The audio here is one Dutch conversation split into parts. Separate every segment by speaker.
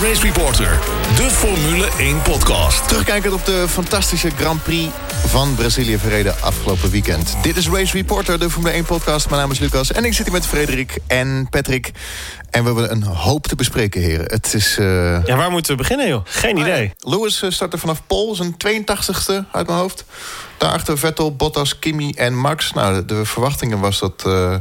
Speaker 1: bij Race Reporter, de Formule 1 podcast.
Speaker 2: Terugkijkend op de fantastische Grand Prix van Brazilië verreden afgelopen weekend. Dit is Race Reporter, de Formule 1 podcast. Mijn naam is Lucas en ik zit hier met Frederik en Patrick. En we hebben een hoop te bespreken, heren. Het is... Uh...
Speaker 3: Ja, waar moeten we beginnen, joh? Geen
Speaker 2: Ah,
Speaker 3: idee.
Speaker 2: Lewis eh, startte vanaf Pol, zijn 82ste uit mijn hoofd. Daarachter Vettel, Bottas, Kimi en Max. Nou, de, de verwachtingen was dat uh,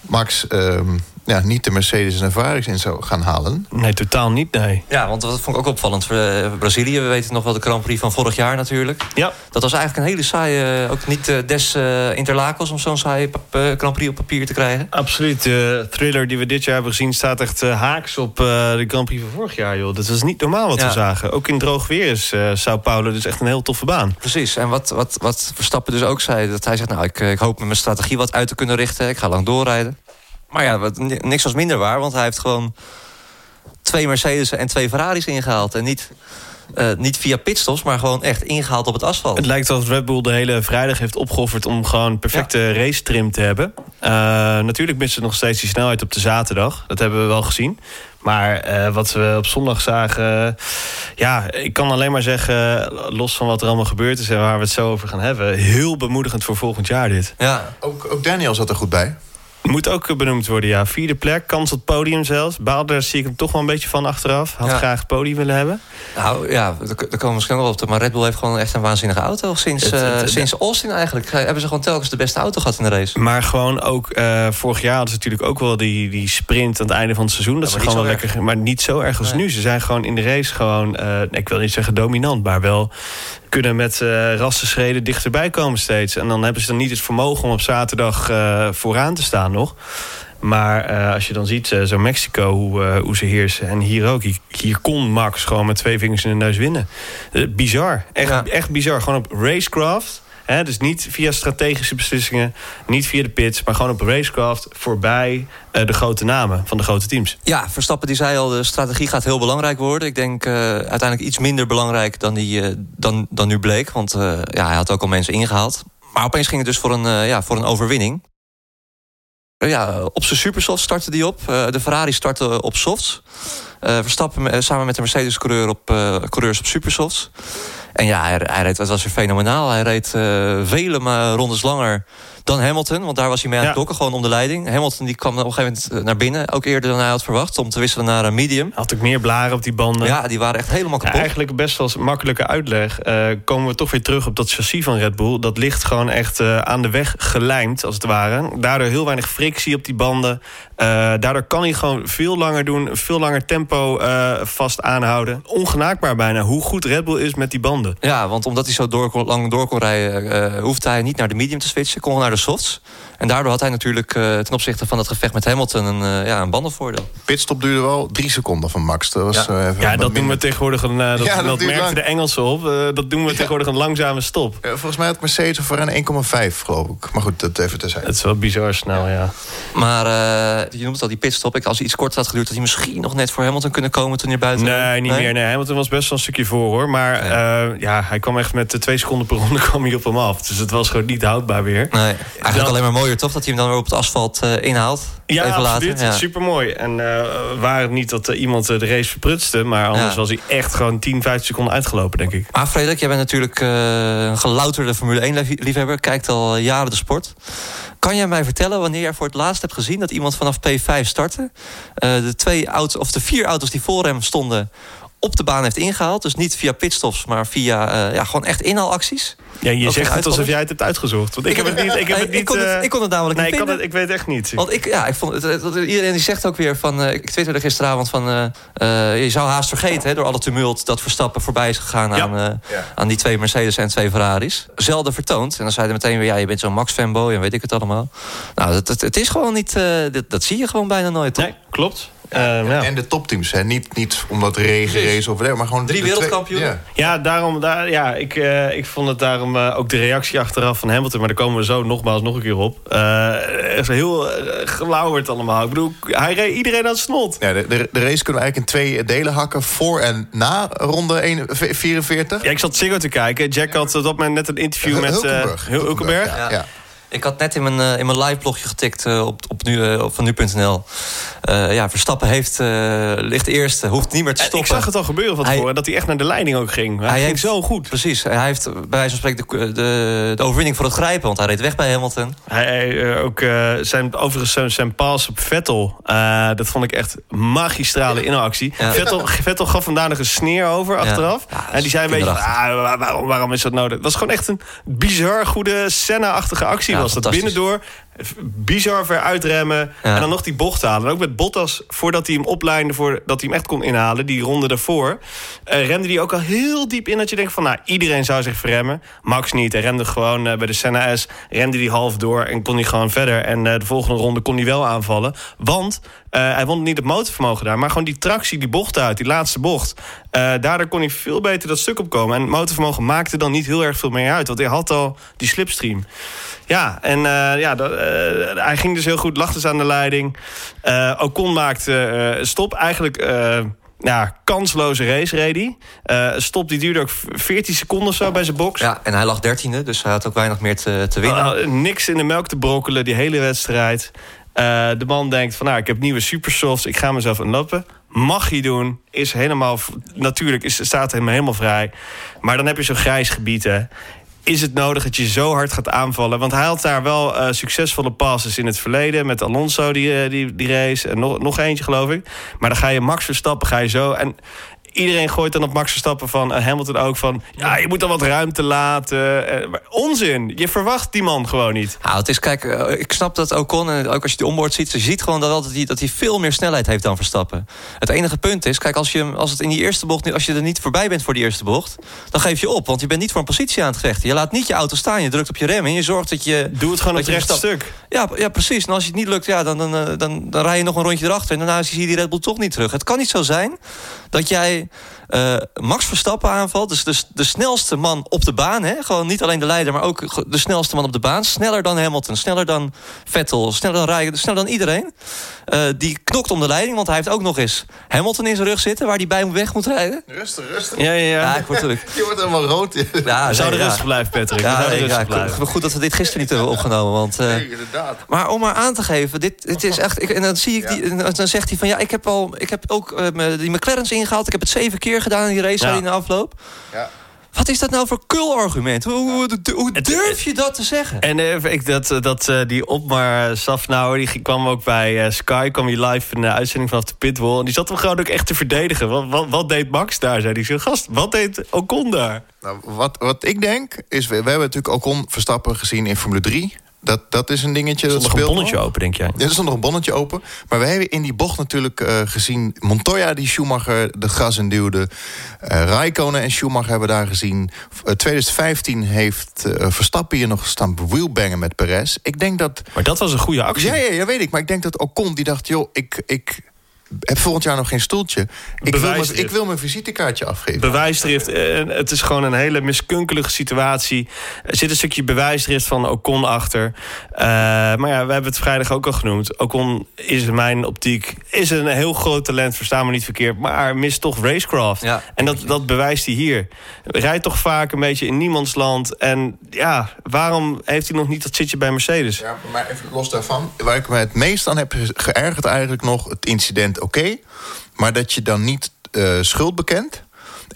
Speaker 2: Max ehm, ja, niet de Mercedes en Ferraris in zou gaan halen.
Speaker 3: Nee, totaal niet, nee.
Speaker 4: Ja, want dat vond ik ook opvallend. Voor uh, Brazilië, we weten nog wel de Grand Prix van vorig jaar natuurlijk.
Speaker 3: Ja.
Speaker 4: Dat was eigenlijk een hele saaie, ook niet uh, des uh, om zo'n saaie Grand Prix op papier te krijgen.
Speaker 3: Absoluut. De thriller die we dit jaar hebben gezien staat echt haaks op de Grand Prix van vorig jaar. Joh. Dat was niet normaal wat ja. we zagen. Ook in droog weer is Sao Paulo dus echt een heel toffe baan.
Speaker 4: Precies. En wat, wat, wat Verstappen dus ook zei, dat hij zegt... nou, ik, ik hoop met mijn strategie wat uit te kunnen richten. Ik ga lang doorrijden. Maar ja, wat, niks was minder waar, want hij heeft gewoon twee Mercedes en twee Ferraris ingehaald. En niet, uh, niet via pitstops, maar gewoon echt ingehaald op het asfalt.
Speaker 3: Het lijkt alsof Red Bull de hele vrijdag heeft opgeofferd... om gewoon perfecte ja. race trim te hebben. Uh, natuurlijk missen ze nog steeds die snelheid op de zaterdag. Dat hebben we wel gezien. Maar uh, wat we op zondag zagen... ja, ik kan alleen maar zeggen... los van wat er allemaal gebeurd is en waar we het zo over gaan hebben... heel bemoedigend voor volgend jaar dit.
Speaker 4: Ja.
Speaker 2: Ook, ook Daniel zat er goed bij.
Speaker 3: Moet ook benoemd worden, ja. Vierde plek, kans op podium zelfs. Baalde, daar zie ik hem toch wel een beetje van achteraf. Had ja. graag het podium willen hebben.
Speaker 4: Nou ja, daar komen we misschien wel op. Maar Red Bull heeft gewoon echt een waanzinnige auto. Sinds, het, het, uh, sinds Austin eigenlijk hebben ze gewoon telkens de beste auto gehad in de race.
Speaker 3: Maar gewoon ook, uh, vorig jaar hadden ze natuurlijk ook wel die, die sprint aan het einde van het seizoen. Dat ja, ze gewoon wel lekker, maar niet zo erg als nee. nu. Ze zijn gewoon in de race gewoon, uh, ik wil niet zeggen dominant, maar wel kunnen met uh, rassenschreden dichterbij komen steeds. En dan hebben ze dan niet het vermogen om op zaterdag uh, vooraan te staan nog. Maar uh, als je dan ziet, uh, zo Mexico, hoe, uh, hoe ze heersen. En hier ook. Hier, hier, kon Max gewoon met twee vingers in de neus winnen. bizar. Echt, ja. echt bizar. Gewoon op racecraft. Dus niet via strategische beslissingen. Niet via de pits. Maar gewoon op racecraft. Voorbij de grote namen van de grote teams.
Speaker 4: Ja, Verstappen die zei al, de strategie gaat heel belangrijk worden. Ik denk uiteindelijk iets minder belangrijk dan, die, dan, dan nu bleek. Want ja, hij had ook al mensen ingehaald. Maar opeens ging het dus voor een, ja, voor een overwinning. Ja, op zijn supersoft startte die op. De Ferrari startte op softs. Verstappen samen met de Mercedes-coureur op uh, coureurs op supersofts. En ja, hij, hij reed, dat was weer fenomenaal. Hij reed vele rondes langer dan Hamilton. Want daar was hij mee aan het dokken, gewoon om de leiding. Hamilton die kwam op een gegeven moment naar binnen. Ook eerder dan hij had verwacht. Om te wisselen naar een medium.
Speaker 3: Had ook meer blaren op die banden.
Speaker 4: Ja, die waren echt helemaal kapot.
Speaker 3: Ja, eigenlijk best wel makkelijke uitleg. Uh, komen we toch weer terug op dat chassis van Red Bull. Dat ligt gewoon echt uh, aan de weg gelijmd, als het ware. Daardoor heel weinig frictie op die banden. Uh, daardoor kan hij gewoon veel langer doen. Veel langer tempo vast aanhouden. Ongenaakbaar bijna hoe goed Red Bull is met die banden.
Speaker 4: Ja, want omdat hij zo door lang door kon rijden... hoefde hij niet naar de medium te switchen. Kon naar de softs. En daardoor had hij natuurlijk uh, ten opzichte van het gevecht met Hamilton een, uh, ja, een bandenvoordeel.
Speaker 2: Pitstop duurde wel drie seconden van Max. Dat, was,
Speaker 3: ja.
Speaker 2: Uh,
Speaker 3: ja, dat doen we tegenwoordig een. dat ja, dat, dat merkten de Engelsen op. dat doen we tegenwoordig een langzame stop.
Speaker 2: volgens mij had Mercedes voor een 1,5 geloof ik. Maar goed, dat even te zijn.
Speaker 3: Het is wel bizar snel, ja.
Speaker 4: Maar je noemt het al die pitstop. Ik, als hij iets kort had geduurd, had hij misschien nog net voor Hamilton kunnen komen toen hij buiten.
Speaker 3: Nee, niet nee? meer. Nee, Hamilton was best wel een stukje voor hoor. Maar ja, ja hij kwam echt met twee seconden per ronde kwam hij op hem af. Dus het was gewoon niet houdbaar weer.
Speaker 4: Nee, eigenlijk dat... alleen maar mooier toch dat hij hem dan weer op het asfalt uh, inhaalt.
Speaker 3: Ja,
Speaker 4: even
Speaker 3: absoluut.
Speaker 4: Later. Ja.
Speaker 3: Super mooi. En uh, waar het niet dat uh, iemand de race verprutste, maar anders ja. was hij echt gewoon 10, 15 seconden uitgelopen, denk ik.
Speaker 4: Maar Frederik, jij bent natuurlijk een gelouterde Formule 1-liefhebber, kijkt al jaren de sport. Kan jij mij vertellen wanneer jij voor het laatst hebt gezien dat iemand vanaf P5 startte? de twee auto's, of de vier auto's die voor hem stonden, op de baan heeft ingehaald. Dus niet via pitstops, maar via uh, ja, gewoon echt inhaalacties.
Speaker 3: Ja, je zegt het alsof jij het hebt uitgezocht. Want ik, heb het niet. Ik, heb het niet,
Speaker 4: ik, kon, het, ik kon het namelijk
Speaker 3: nee,
Speaker 4: niet
Speaker 3: ik, kan het, ik weet het echt niet.
Speaker 4: Want ik, ja, ik vond het, het, iedereen die zegt ook weer van. Uh, ik twitterde gisteravond van. Uh, uh, je zou haast vergeten hè, door alle tumult dat Verstappen voorbij is gegaan ja. aan, ja. aan die twee Mercedes en twee Ferraris. Zelden vertoond. En dan zeiden meteen weer: ja, je bent zo'n Max fanboy en weet ik het allemaal. Nou, het, het, het is gewoon niet. Dat, dat, zie je gewoon bijna nooit. Toch?
Speaker 3: Nee, klopt.
Speaker 2: Ja, uh, ja. En de topteams, hè? Niet, niet omdat regen race of maar gewoon...
Speaker 4: Drie wereldkampioenen.
Speaker 2: Ja.
Speaker 3: ja, daarom, daar, ja ik, uh, ik vond het daarom uh, ook de reactie achteraf van Hamilton... maar daar komen we zo nogmaals nog een keer op. is heel gelauwerd allemaal. Ik bedoel, hij reed iedereen aan het snot.
Speaker 2: Ja, de, de, de, race kunnen we eigenlijk in twee delen hakken... voor en na ronde 1, 44.
Speaker 3: Ja, ik zat Ziggo te kijken. Jack had op dat moment net een interview met
Speaker 2: Hulkenberg.
Speaker 3: Hulkenberg.
Speaker 2: Ja. Ja.
Speaker 4: Ik had net in mijn, uh, in mijn live blogje getikt uh, op, op nu, uh, van nu.nl. ja, Verstappen heeft, ligt eerste, hoeft niet meer te stoppen.
Speaker 3: Ik zag het al gebeuren van tevoren, dat hij echt naar de leiding ook ging. Hij, hij ging zo goed.
Speaker 4: Precies, hij heeft bij wijze van spreken de, de, de, overwinning voor het grijpen... want hij reed weg bij Hamilton.
Speaker 3: Hij, ook, zijn, overigens zijn, zijn pass op Vettel, dat vond ik echt magistrale inactie. Ja. Vettel, Vettel gaf vandaag nog een sneer over achteraf. Ja, en die zei een beetje, ah, waarom, waarom is dat nodig? Het was gewoon echt een bizar goede Senna-achtige actie was dat binnendoor bizar ver uitremmen. En dan nog die bocht halen. En ook met Bottas, voordat hij hem opleidde... voordat hij hem echt kon inhalen, die ronde daarvoor... Uh, rende hij ook al heel diep in dat je denkt van... nou, iedereen zou zich verremmen. Max niet. Hij rende gewoon uh, bij de Senna S. Rende hij half door en kon hij gewoon verder. En uh, de volgende ronde kon hij wel aanvallen. Want hij won niet het motorvermogen daar. Maar gewoon die tractie, die bocht uit, die laatste bocht. daardoor kon hij veel beter dat stuk opkomen. En het motorvermogen maakte dan niet heel erg veel meer uit. Want hij had al die slipstream. Ja, en ja, dat, hij ging dus heel goed, lag dus aan de leiding. Uh, Ocon maakte uh, stop. Eigenlijk ja, kansloze race reed hij. stop die duurde ook 14 seconden zo bij zijn box.
Speaker 4: Ja, en hij lag dertiende, dus hij had ook weinig meer te, te winnen.
Speaker 3: niks in de melk te brokkelen, die hele wedstrijd. de man denkt van, nou, ik heb nieuwe supersofts, ik ga mezelf een lappen. Mag hij doen, is helemaal... Natuurlijk is, staat hem helemaal vrij. Maar dan heb je zo'n grijs gebied, hè is het nodig dat je zo hard gaat aanvallen? Want hij had daar wel uh, succesvolle passes in het verleden. Met Alonso die, uh, die, die race. En nog, nog eentje geloof ik. Maar dan ga je Max Verstappen, ga je zo. En iedereen gooit dan op Max Verstappen van uh, Hamilton ook van... ja, je moet dan wat ruimte laten. Uh, onzin, je verwacht die man gewoon niet.
Speaker 4: Nou, het is, kijk, uh, ik snap dat Ocon, en ook als je die onboard ziet... je ziet gewoon dat, hij, dat hij veel meer snelheid heeft dan Verstappen. Het enige punt is, kijk, als, je, als het in die eerste bocht... als je er niet voorbij bent voor die eerste bocht... dan geef je op, want je bent niet voor een positie aan het vechten. Je laat niet je auto staan, je drukt op je rem... en je zorgt dat je...
Speaker 3: Doe het gewoon op het rechte stuk.
Speaker 4: Ja, ja, precies. En als je het niet lukt, ja, dan, dan, dan, dan, dan rij je nog een rondje erachter... en daarna zie je die Red Bull toch niet terug. Het kan niet zo zijn dat jij uh, Max Verstappen aanvalt. Dus de, de snelste man op de baan. Hè? Gewoon niet alleen de leider, maar ook de snelste man op de baan. Sneller dan Hamilton, sneller dan Vettel, sneller dan Rijden, sneller dan iedereen. Uh, die knokt om de leiding, want hij heeft ook nog eens Hamilton in zijn rug zitten... waar hij bij hem weg moet rijden.
Speaker 2: Rustig, rustig.
Speaker 3: Ja, ja, ja.
Speaker 4: ja ik word
Speaker 2: Je wordt helemaal rood.
Speaker 3: Ja, we zouden rustig blijven, Patrick. Ja, we ja, blijven.
Speaker 4: Goed dat we dit gisteren niet hebben opgenomen. Want, uh,
Speaker 2: nee, inderdaad.
Speaker 4: Maar om maar aan te geven, dit, dit is echt... Ik, en dan, zie ik die, dan zegt hij van... ja, ik heb, al, ik heb ook die McLaren's ingehaald. Ik heb het zeven keer gedaan in die race in de afloop. Ja. Wat is dat nou voor kul-argument? Hoe, hoe, hoe, durf je dat te zeggen?
Speaker 3: En uh, ik, dat, eh, dat, uh, die Opmar Safnauer, die kwam ook bij uh, Sky... kwam hier live in de uitzending vanaf de pitwall... en die zat hem gewoon ook echt te verdedigen. Wat, wat, wat deed Max daar, zei hij. Zo, gast, wat deed Ocon daar?
Speaker 2: Nou, wat, wat ik denk, is... We, we hebben natuurlijk Ocon Verstappen gezien in Formule 3... Dat, dat is een dingetje. Er
Speaker 3: stond
Speaker 2: nog
Speaker 3: een bonnetje open, denk jij?
Speaker 2: Ja, er stond nog een bonnetje open. Maar we hebben in die bocht natuurlijk uh, gezien... Montoya die Schumacher de gas in duwde. Uh, Raikkonen en Schumacher hebben daar gezien. Uh, 2015 heeft uh, Verstappen hier nog staan wheelbangen met Perez. Ik denk dat...
Speaker 3: Maar dat was een goede actie.
Speaker 2: Ja, ja, ja, weet ik. Maar ik denk dat Ocon die dacht... joh, ik, ik heb volgend jaar nog geen stoeltje. Ik wil, mijn, ik wil mijn visitekaartje afgeven.
Speaker 3: Bewijsdrift. Eh, het is gewoon een hele miskunkelige situatie. Er zit een stukje bewijsdrift van Ocon achter. Uh, maar ja, we hebben het vrijdag ook al genoemd. Ocon is in mijn optiek is een heel groot talent, verstaan me niet verkeerd. Maar mist toch racecraft. Ja, en dat, dat bewijst hij hier. Rijdt toch vaak een beetje in niemands land. En ja, waarom heeft hij nog niet dat zitje bij Mercedes?
Speaker 2: Ja, maar even los daarvan. Waar ik me het meest aan heb geërgerd eigenlijk nog... het incident oké. maar dat je dan niet uh, schuld bekent.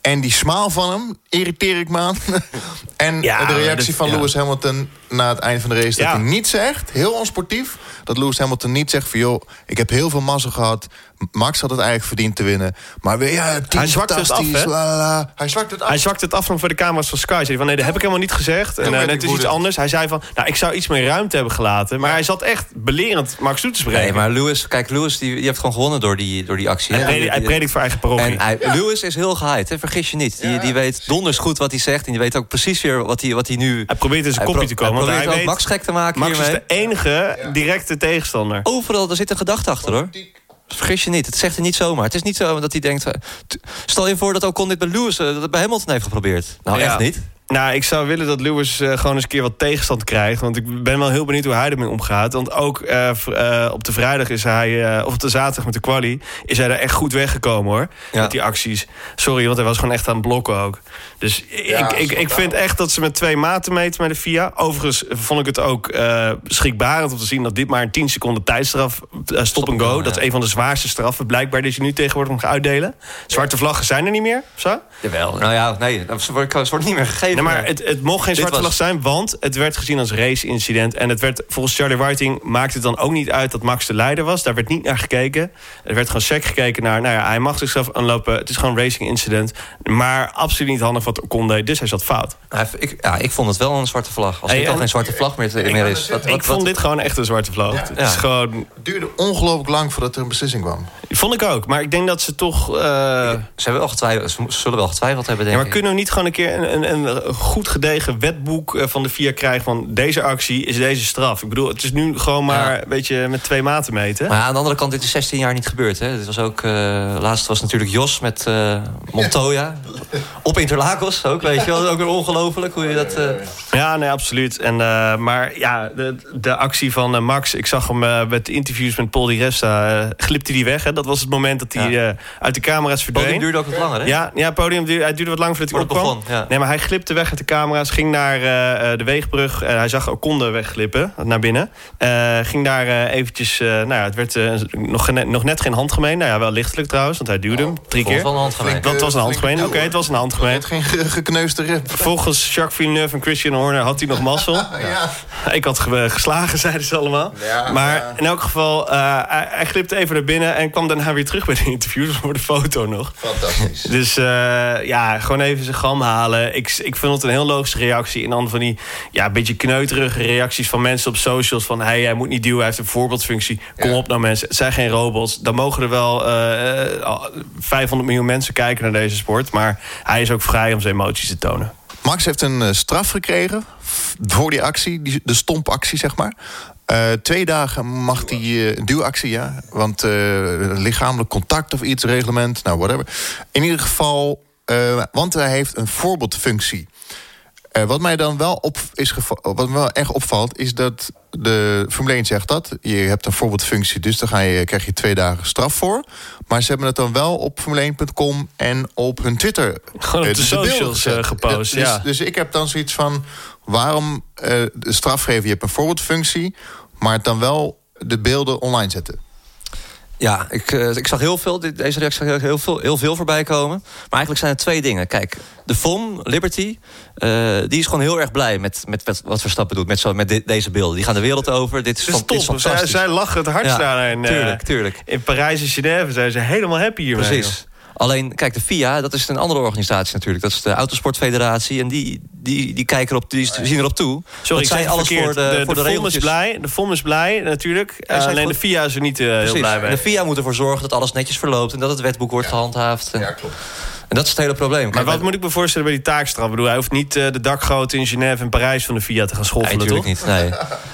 Speaker 2: En die smaal van hem irriteer ik me aan. en de reactie van Lewis Hamilton na het einde van de race... dat hij niet zegt, heel onsportief... dat Lewis Hamilton niet zegt van... joh, ik heb heel veel mazzel gehad. Max had het eigenlijk verdiend te winnen. Maar weer, ja,
Speaker 3: hij zwakt het af,
Speaker 2: Hij zwakt het af.
Speaker 3: Hij zwakt het af van voor de camera's van Sky. Zei van, nee, dat heb ik helemaal niet gezegd. En het is iets anders. Hij zei van, nou, ik zou iets meer ruimte hebben gelaten. Maar hij zat echt belerend Max toe te spreken.
Speaker 4: Nee, maar Lewis, kijk, Lewis, die, die heeft gewoon gewonnen door die, door die actie.
Speaker 3: Hij, predikt, hij predikt voor eigen parochie.
Speaker 4: En hij, Lewis is heel geheid, hè, vergis je niet. Die, die weet donders goed wat hij zegt. En die weet ook precies weer wat hij, wat hij nu...
Speaker 3: Hij probeert in zijn kopje te komen.
Speaker 4: Probeert want hij weet, Max gek te maken
Speaker 3: Max is de enige directe tegenstander.
Speaker 4: Overal, er zit een gedachte achter, hoor. Vergis je niet, het zegt hij niet zomaar. Het is niet zo dat hij denkt... Eh, stel je voor dat Ocon dit bij Lewis, uh, dat bij Hamilton heeft geprobeerd. Nou, echt niet.
Speaker 3: Nou, ik zou willen dat Lewis uh, gewoon eens een keer wat tegenstand krijgt. Want ik ben wel heel benieuwd hoe hij ermee omgaat. Want ook uh, uh, op de vrijdag is hij, of op de zaterdag met de quali... is hij er echt goed weggekomen, hoor. Ja. Met die acties. Sorry, want hij was gewoon echt aan het blokken ook. Dus ja, ik, ik, ik vind echt dat ze met twee maten meten met de FIA. Overigens vond ik het ook schrikbarend om te zien... dat dit maar een 10 seconden tijdstraf, stop en go... dat is een van de zwaarste straffen blijkbaar... die je nu tegenwoordig mag uitdelen. Zwarte vlaggen zijn er niet meer, zo?
Speaker 4: Jawel, nou ja, nee, ze wordt niet meer gegeven
Speaker 3: maar het, het mocht geen zwarte vlag zijn, want het werd gezien als race-incident. En het werd, volgens Charlie Whiting maakte het dan ook niet uit dat Max de leider was. Daar werd niet naar gekeken. Er werd gewoon sec gekeken naar, nou ja, hij mag zichzelf aanlopen. Het is gewoon een racing-incident. Maar absoluut niet handig wat Ocon deed, dus hij zat fout.
Speaker 4: Ik, ja, ik vond het wel een zwarte vlag. Als hey, dit al geen zwarte vlag meer, meer is.
Speaker 3: Wat, ik vond dit gewoon echt een zwarte vlag. Het, is gewoon...
Speaker 2: het duurde ongelooflijk lang voordat er een beslissing kwam.
Speaker 3: Vond ik ook, maar ik denk dat ze toch... Uh...
Speaker 4: Ze, hebben wel getwijfeld, ze zullen wel getwijfeld hebben, denk
Speaker 3: ja, maar kunnen we niet gewoon een keer een, een, een goed gedegen wetboek eh, van de VIA krijgen... van deze actie is deze straf. Ik bedoel, het is nu gewoon maar een beetje met twee maten meten.
Speaker 4: Maar aan de andere kant, dit is 16 jaar niet gebeurd. Hè? Dit was ook, uh, laatst was natuurlijk Jos met uh, Montoya. Op Interlagos ook, weet je wel. Ook weer ongelooflijk hoe je dat...
Speaker 3: Ja, nee, absoluut. En, maar ja, de, de actie van Max... ik zag hem met interviews met Paul Di Resta... glipte die weg, hè? Dat was het moment dat hij uit de camera's verdween.
Speaker 4: Het podium duurde ook wat langer, hè?
Speaker 3: Ja, ja podium duurde, hij duurde wat langer voordat hij opkwam. Ja. Nee, maar hij glipte weg uit de camera's, ging naar uh, de weegbrug. Uh, hij zag Oconde wegglippen naar binnen. Uh, ging daar eventjes, nou ja, het werd nog, nog net geen handgemeen. Nou ja, wel lichtelijk trouwens, want hij duwde hem drie keer.
Speaker 4: Wel een handgemeen.
Speaker 3: Dat was een handgemeen, oké, het was een handgemeen. Het
Speaker 2: geen gekneusde rib.
Speaker 3: Volgens Jacques Villeneuve en Christian Horner had hij nog mazzel. ja. Ik had geslagen, zeiden ze allemaal. Maar in elk geval, hij, hij glipte even naar binnen... en kwam daarna weer terug bij de interviews voor de foto nog.
Speaker 2: Fantastisch.
Speaker 3: Dus ja, gewoon even zijn gram halen. Ik, ik vind het een heel logische reactie. En dan van die ja, beetje kneuterige reacties van mensen op socials. Van hey, hij moet niet duwen, hij heeft een voorbeeldfunctie. Kom op nou mensen, het zijn geen robots. Dan mogen er wel uh, eh, 500 eh, miljoen mensen kijken naar deze sport. Maar hij is ook vrij om zijn emoties te tonen.
Speaker 2: Max heeft een eh, straf gekregen voor die actie, die, de stompactie zeg maar. twee dagen mag hij een duwactie, ja. Want lichamelijk contact of iets, reglement, nou whatever. In ieder geval, want hij heeft een voorbeeldfunctie. Uh, wat mij dan wel, op is wat me wel echt opvalt, is dat de Formule 1 zegt dat. Je hebt een voorbeeldfunctie, dus daar ga je, krijg je twee dagen straf voor. Maar ze hebben het dan wel op formule1.com en op hun Twitter.
Speaker 3: Gewoon op de, socials uh, gepost,
Speaker 2: dus,
Speaker 3: ja.
Speaker 2: Dus, ik heb dan zoiets van, waarom de straf geven? Je hebt een voorbeeldfunctie, maar het dan wel de beelden online zetten.
Speaker 4: Ja, ik, uh, ik zag heel veel, deze reactie zag heel veel, heel veel voorbij komen. Maar eigenlijk zijn er twee dingen. Kijk, de FOM, Liberty, uh, die is gewoon heel erg blij met, met wat Verstappen doet. Met, zo, met deze beelden. Die gaan de wereld over. Dit is,
Speaker 3: van, dit is fantastisch. Zij, zij lachen het hardst ja, aan. En,
Speaker 4: tuurlijk, tuurlijk.
Speaker 3: In Parijs en Genève zijn ze helemaal happy hiermee.
Speaker 4: Precies. Alleen, kijk, de FIA, dat is een andere organisatie natuurlijk. Dat is de Autosportfederatie. En die, die, die kijken erop, die zien erop toe.
Speaker 3: Sorry,
Speaker 4: dat
Speaker 3: ik alles voor de, de, voor de, de FOM is blij. De FOM is blij, natuurlijk. Uh, alleen de FIA is er niet uh, heel blij mee.
Speaker 4: De FIA moet ervoor zorgen dat alles netjes verloopt... en dat het wetboek wordt ja. gehandhaafd. En...
Speaker 2: Ja, klopt.
Speaker 4: En dat is het hele probleem.
Speaker 3: Maar wat moet ik me voorstellen bij die taakstraf? Ik bedoel, hij hoeft niet uh, de dakgoten in Genève en Parijs van de FIA te gaan schoffelen,
Speaker 4: nee,
Speaker 3: toch?
Speaker 4: niet. Nee.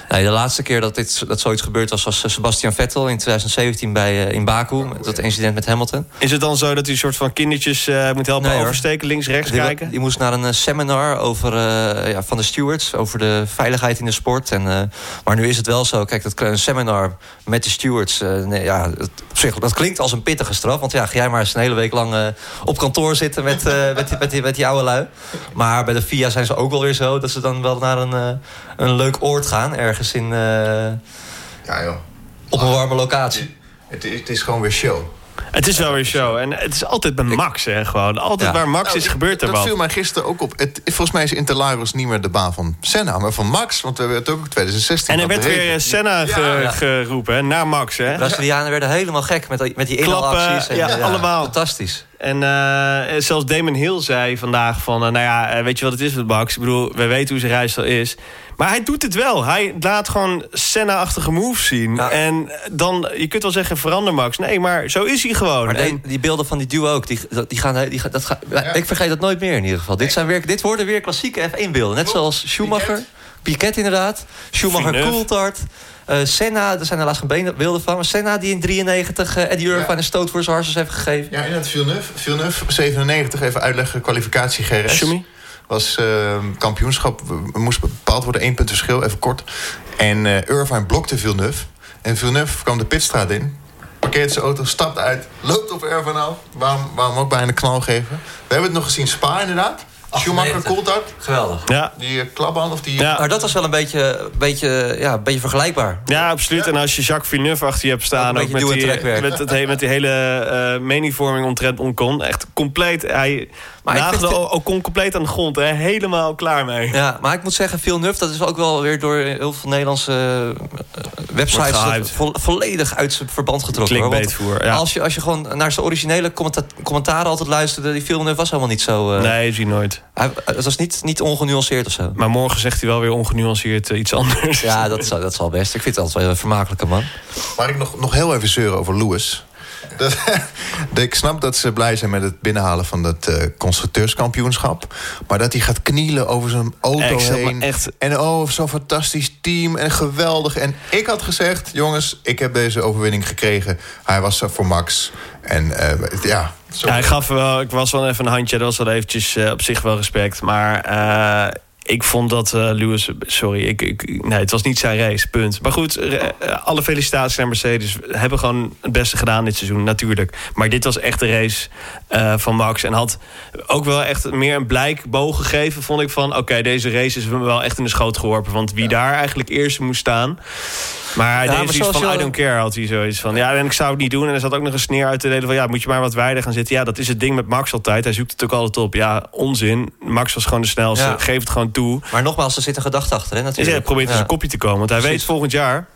Speaker 4: nee, de laatste keer dat, dit, dat zoiets gebeurd was... was Sebastian Vettel in 2017 bij, uh, in Baku. Dat incident met Hamilton.
Speaker 3: Is het dan zo dat hij een soort van kindertjes uh, moet helpen nee, oversteken? Links, rechts
Speaker 4: die,
Speaker 3: kijken?
Speaker 4: Die moest naar een seminar over, ja, van de stewards... over de veiligheid in de sport. En, maar nu is het wel zo. Kijk, dat een seminar met de stewards... nee, ja, het, op zich, dat klinkt als een pittige straf. Want ja, ga jij maar eens een hele week lang op kantoor zitten... met eh, met, die, met, die, met die oude lui. Maar bij de FIA zijn ze ook wel weer zo... dat ze dan wel naar een, uh, een leuk oord gaan. Ergens in... Uh,
Speaker 2: ja, joh.
Speaker 4: Op een warme locatie.
Speaker 2: Het, het, het is gewoon weer show.
Speaker 3: Het is wel weer show. En het is altijd bij Max, hè, gewoon. Altijd waar Max nou, is, gebeurt er
Speaker 2: dat
Speaker 3: wat.
Speaker 2: Dat viel mij gisteren ook op. Het, volgens mij is Interlagos niet meer de baan van Senna, maar van Max. Want we hebben het ook in 2016
Speaker 3: En er werd weer Senna ja. geroepen, hè, naar Max, hè.
Speaker 4: De Brazilianen werden helemaal gek met, met die inhaalacties.
Speaker 3: En, ja, allemaal.
Speaker 4: Fantastisch.
Speaker 3: En uh, zelfs Damon Hill zei vandaag van... Uh, nou ja, eh, weet je wat het is met Max? Ik bedoel, we weten hoe zijn rijstel is. Maar hij doet het wel. Hij laat gewoon Senna-achtige moves zien. Ja. En dan, je kunt wel zeggen, verander Max. Nee, maar zo is hij gewoon.
Speaker 4: Maar en... die beelden van die duo ook, die, die gaan... Die, dat ga, ja. Ik vergeet dat nooit meer in ieder geval. Nee. Dit, zijn weer, dit worden weer klassieke F1-beelden. Net zoals Schumacher... Piquet, Piquet inderdaad. Schumacher Coulthard... Uh, Senna, er zijn helaas geen beelden van. Maar Senna die in 93 uh, Eddie Irvine ja. een stoot voor zijn harses heeft gegeven.
Speaker 2: Ja, in het Villeneuve. Villeneuve, 97, even uitleggen, kwalificatie GRS.
Speaker 3: Schumi.
Speaker 2: was uh, kampioenschap. Er moest bepaald worden, één punt verschil, even kort. En uh, Irvine blokte Villeneuve. En Villeneuve kwam de pitstraat in. Parkeert zijn auto, stapt uit, loopt op Irvine af. Waarom, waarom ook bijna knal geven? We hebben het nog gezien, Spa inderdaad. Schumacher Coulthard.
Speaker 4: Geweldig.
Speaker 2: Ja. Die klapband of die...
Speaker 4: Ja. Maar dat was wel een beetje, beetje, ja, een beetje vergelijkbaar.
Speaker 3: Ja, absoluut. En als je Jacques Villeneuve achter je hebt staan... Ook, met, die, met, het, met die hele uh, meningvorming omtrent Oncon. Echt compleet... Hij, maar ik vind... Ocon compleet aan de grond. Hè? Helemaal klaar mee.
Speaker 4: Ja, maar ik moet zeggen, Villeneuve... dat is ook wel weer door heel veel Nederlandse uh, websites... Vo volledig uit zijn verband getrokken.
Speaker 3: Ja.
Speaker 4: als, je, als je gewoon naar zijn originele commenta commentaren altijd luisterde... die Villeneuve was helemaal niet zo...
Speaker 3: Uh, nee, zie nooit.
Speaker 4: Hij, het was niet, niet ongenuanceerd of zo.
Speaker 3: Maar morgen zegt hij wel weer ongenuanceerd iets anders.
Speaker 4: Ja, dat, dat zal best. Ik vind het altijd wel een vermakelijke man.
Speaker 2: Maar ik nog, nog heel even zeuren over Lewis... Dat, ik snap dat ze blij zijn met het binnenhalen van het uh, constructeurskampioenschap. Maar dat hij gaat knielen over zijn auto heen. Echt... En oh, zo'n fantastisch team en geweldig. En ik had gezegd, jongens, ik heb deze overwinning gekregen. Hij was er voor Max. En uh, ja,
Speaker 3: ja, ik gaf wel, ik was wel even een handje. Dat was wel eventjes uh, op zich wel respect. Maar ik vond dat uh, Lewis... Sorry, ik, ik, nee, het was niet zijn race, punt. Maar goed, uh, alle felicitaties naar Mercedes. Hebben gewoon het beste gedaan dit seizoen, natuurlijk. Maar dit was echt de race uh, van Max. En had ook wel echt meer een blijk boog gegeven, vond ik. Van oké, deze race is wel echt in de schoot geworpen. Want wie daar eigenlijk eerst moest staan... Maar hij ja, deed zoiets van, I don't care, had hij zoiets van. Ja, en ik zou het niet doen. En er zat ook nog een sneer uit te delen van... ja, moet je maar wat wijder gaan zitten. Ja, dat is het ding met Max altijd. Hij zoekt het ook altijd op. Ja, onzin. Max was gewoon de snelste. Ja. Geef het gewoon toe.
Speaker 4: Maar nogmaals, er zit een gedachte achter, hè, natuurlijk.
Speaker 3: Hij probeert ja. zijn kopje te komen. Want hij weet volgend jaar